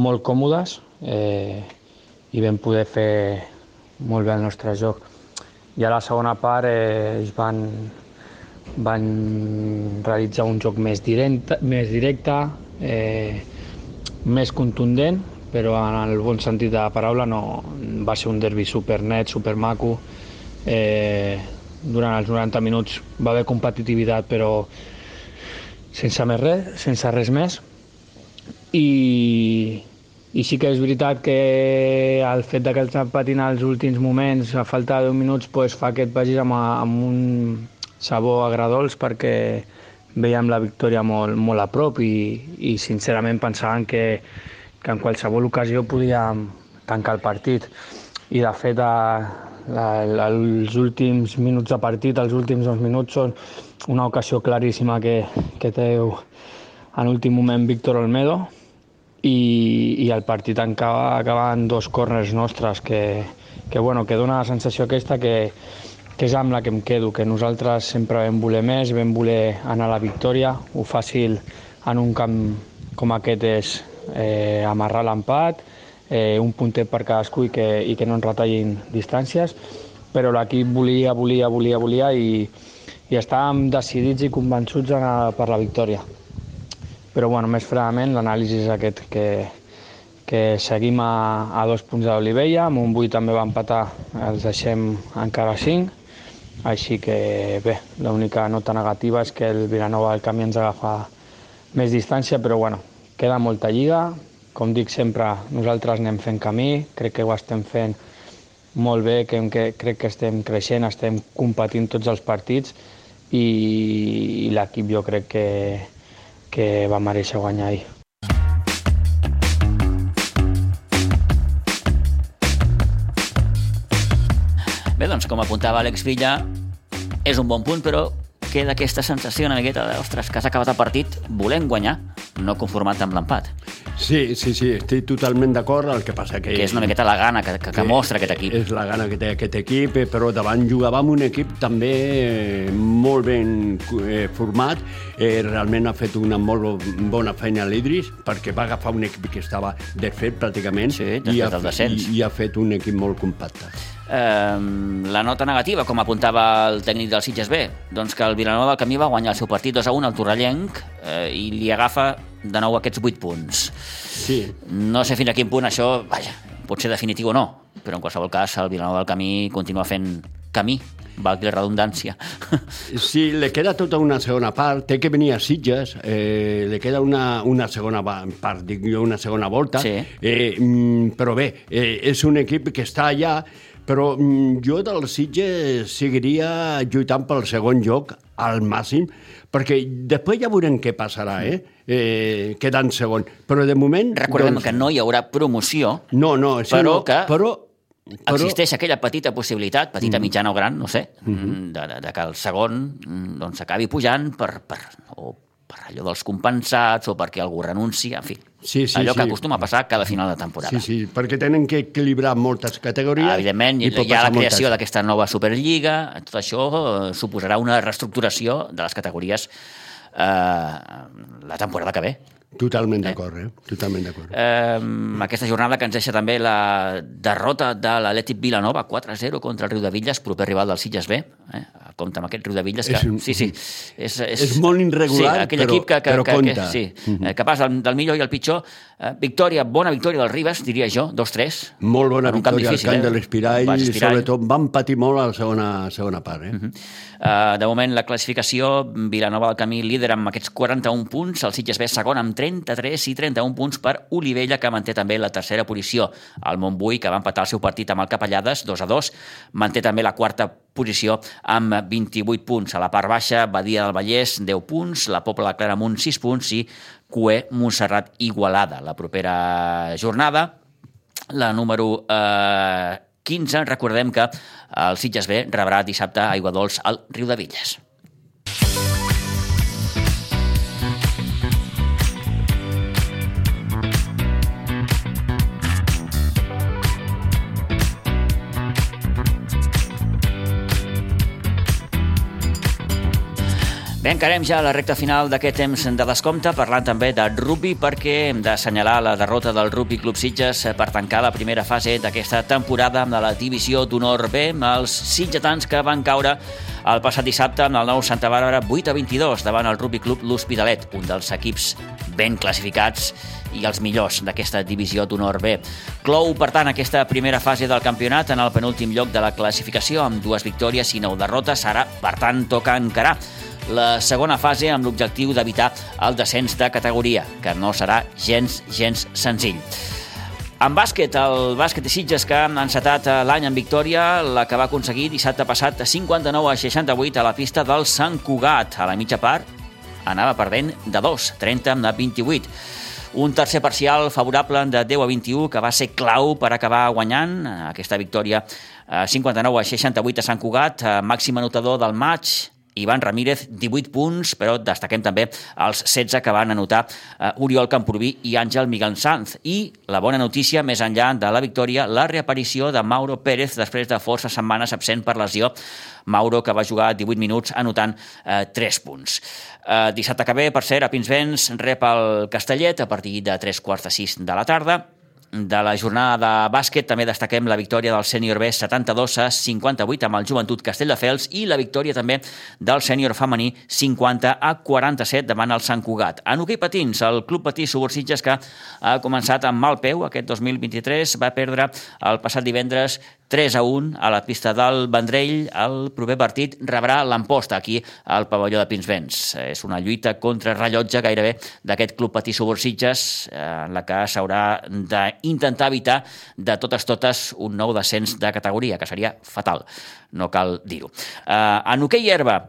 molt còmodes eh, i vam poder fer molt bé el nostre joc. I a la segona part eh, ells van, van realitzar un joc més directe, més directe eh, més contundent, però en el bon sentit de la paraula no, va ser un derbi supernet, supermaco. Eh, durant els 90 minuts va haver competitivitat, però sense més res, sense res més. I, i sí que és veritat que el fet que els empatin als últims moments, a falta de 10 minuts, pues, fa que et vagis amb, amb un sabor agradols perquè veiem la victòria molt, molt a prop i, i sincerament pensàvem que, que en qualsevol ocasió podíem tancar el partit. I de fet, a, la, els últims minuts de partit, els últims dos minuts, són una ocasió claríssima que, que té en últim moment Víctor Olmedo i, i el partit acaba, acaba en dos corners nostres que, que, bueno, que dona la sensació aquesta que, que és amb la que em quedo, que nosaltres sempre vam voler més, vam voler anar a la victòria. Ho fàcil en un camp com aquest és eh, amarrar l'empat, eh, un puntet per cadascú i que, i que no ens retallin distàncies, però l'equip volia, volia, volia, volia i, i estàvem decidits i convençuts d'anar per la victòria. Però bueno, més fredament l'anàlisi és aquest, que, que seguim a, a dos punts de l'Olivella, amb un 8 també va empatar, els deixem encara 5, així que bé, l'única nota negativa és que el Vilanova del camí ens agafa més distància, però bueno, queda molta lliga, com dic sempre, nosaltres anem fent camí, crec que ho estem fent molt bé, que, que crec que estem creixent, estem competint tots els partits i, i l'equip jo crec que, que va mereixer guanyar ahir. Bé, doncs, com apuntava Àlex Villa, és un bon punt, però queda aquesta sensació una miqueta de, ostres, que s'ha acabat el partit, volem guanyar, no conformat amb l'empat. Sí, sí, sí, estic totalment d'acord, el que passa que... Que és una miqueta la gana que, que, que mostra aquest equip. És la gana que té aquest equip, eh, però davant jugava amb un equip també eh, molt ben eh, format. Eh, realment ha fet una molt bona feina l'Idris, perquè va agafar un equip que estava desfet pràcticament Sí, i, ha, i, i ha fet un equip molt compacte. Eh, la nota negativa, com apuntava el tècnic del Sitges B, doncs que el Vilanova del Camí va guanyar el seu partit 2 a 1 al Torrellenc eh, i li agafa de nou aquests 8 punts. Sí. No sé fins a quin punt això, vaja, pot ser definitiu o no, però en qualsevol cas el Vilanova del Camí continua fent camí, valgui la redundància. Sí, le queda tota una segona part, té que venir a Sitges, eh, le queda una, una segona part, dic jo, una segona volta, Sí. eh, mm, però bé, eh, és un equip que està allà, però mm, jo del Sitges seguiria lluitant pel segon lloc al màxim, perquè després ja veurem què passarà, eh? eh quedant segon. Però de moment... Recordem que no hi haurà promoció, No, no, això però no, que però, però, existeix aquella petita possibilitat, petita, mitjana o gran, no sé, mm. de, de, de que el segon mm, doncs, s'acabi pujant per, per, o per allò dels compensats o perquè algú renuncia, en fi. Sí, sí, allò que sí. acostuma a passar cada final de temporada. Sí, sí, perquè tenen que equilibrar moltes categories. Evidentment, i hi ha la creació d'aquesta nova Superliga, tot això eh, suposarà una reestructuració de les categories eh, la temporada que ve. Totalment d'acord, eh? Totalment d'acord. Eh, aquesta jornada que ens deixa també la derrota de l'Atlètic Vilanova 4-0 contra el Riu de Villes, proper rival del Sitges B. Eh? Compte amb aquest Riu de Villes que... És un- sí, sí. És, és, És molt irregular, sí, aquell però- equip que, que, però que, que, compta. sí, Mhm. eh, capaç del, del millor i el pitjor. Eh, victòria, bona victòria del Ribes, diria jo, 2-3. Molt bona victòria difícil, al camp eh? de l'Espirall, Espirall. sobretot van patir molt a la segona, segona part. Eh? Uh, de moment, la classificació, Vilanova del Camí líder amb aquests 41 punts, el Sitges B segon amb 33 i 31 punts per Olivella, que manté també la tercera posició. El Montbui, que va empatar el seu partit amb el Capellades, 2 a 2, manté també la quarta posició amb 28 punts. A la part baixa, Badia del Vallès, 10 punts, la Pobla de Claramunt, 6 punts i Cué, Montserrat, Igualada. La propera jornada, la número eh, 15, recordem que el Sitges B rebrà dissabte a Aigua Dols al Riu de Villes. Bé, encarem ja la recta final d'aquest temps de descompte, parlant també de rugby, perquè hem d'assenyalar la derrota del Rugby Club Sitges per tancar la primera fase d'aquesta temporada de la divisió d'honor B, amb els sitgetans que van caure el passat dissabte amb el nou Santa Bàrbara 8 a 22 davant el Rugby Club L'Hospitalet, un dels equips ben classificats i els millors d'aquesta divisió d'honor B. Clou, per tant, aquesta primera fase del campionat en el penúltim lloc de la classificació amb dues victòries i nou derrotes. Ara, per tant, toca encarar la segona fase amb l'objectiu d'evitar el descens de categoria, que no serà gens, gens senzill. En bàsquet, el bàsquet de Sitges que han encetat l'any en victòria, la que va aconseguir dissabte passat 59 a 68 a la pista del Sant Cugat. A la mitja part anava perdent de 2, 30 a 28. Un tercer parcial favorable de 10 a 21 que va ser clau per acabar guanyant aquesta victòria eh, 59 a 68 a Sant Cugat, eh, màxim anotador del maig, Ivan Ramírez, 18 punts, però destaquem també els 16 que van anotar eh, Oriol Camproví i Àngel Miguel Sanz. I la bona notícia, més enllà de la victòria, la reaparició de Mauro Pérez després de força setmanes absent per lesió. Mauro, que va jugar 18 minuts anotant eh, 3 punts. Eh, dissabte que ve, per cert, a Pinsbens rep el Castellet a partir de 3 quarts de 6 de la tarda de la jornada de bàsquet també destaquem la victòria del sènior B 72 a 58 amb el Joventut Castelldefels i la victòria també del sènior femení 50 a 47 davant el Sant Cugat. En hoquei patins, el Club Patí Subursitges que ha començat amb mal peu aquest 2023 va perdre el passat divendres 3 a 1 a la pista del Vendrell. El proper partit rebrà l'emposta aquí al pavelló de Pinsbens. És una lluita contra rellotge gairebé d'aquest Club Patí Subursitges en la que s'haurà d'intentar evitar de totes totes un nou descens de categoria, que seria fatal, no cal dir-ho. Eh, en hoquei herba,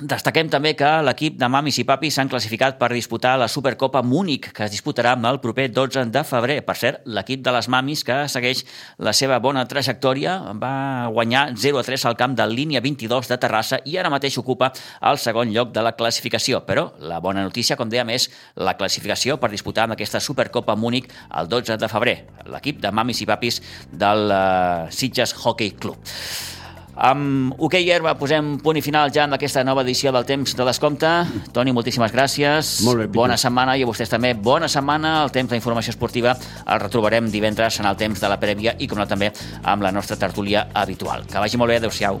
Destaquem també que l'equip de mamis i papis s'han classificat per disputar la Supercopa Múnich, que es disputarà el proper 12 de febrer. Per cert, l'equip de les mamis, que segueix la seva bona trajectòria, va guanyar 0-3 al camp de línia 22 de Terrassa i ara mateix ocupa el segon lloc de la classificació. Però la bona notícia, com dèiem, és la classificació per disputar amb aquesta Supercopa Múnich el 12 de febrer. L'equip de mamis i papis del uh, Sitges Hockey Club. Amb okay herba posem punt i final ja en aquesta nova edició del Temps de Descompte. Toni, moltíssimes gràcies. Molt bé. Bona setmana i a vostès també. Bona setmana. El temps d'informació esportiva el retrobarem divendres en el temps de la prèvia i, com no, també amb la nostra tertúlia habitual. Que vagi molt bé. Adéu-siau.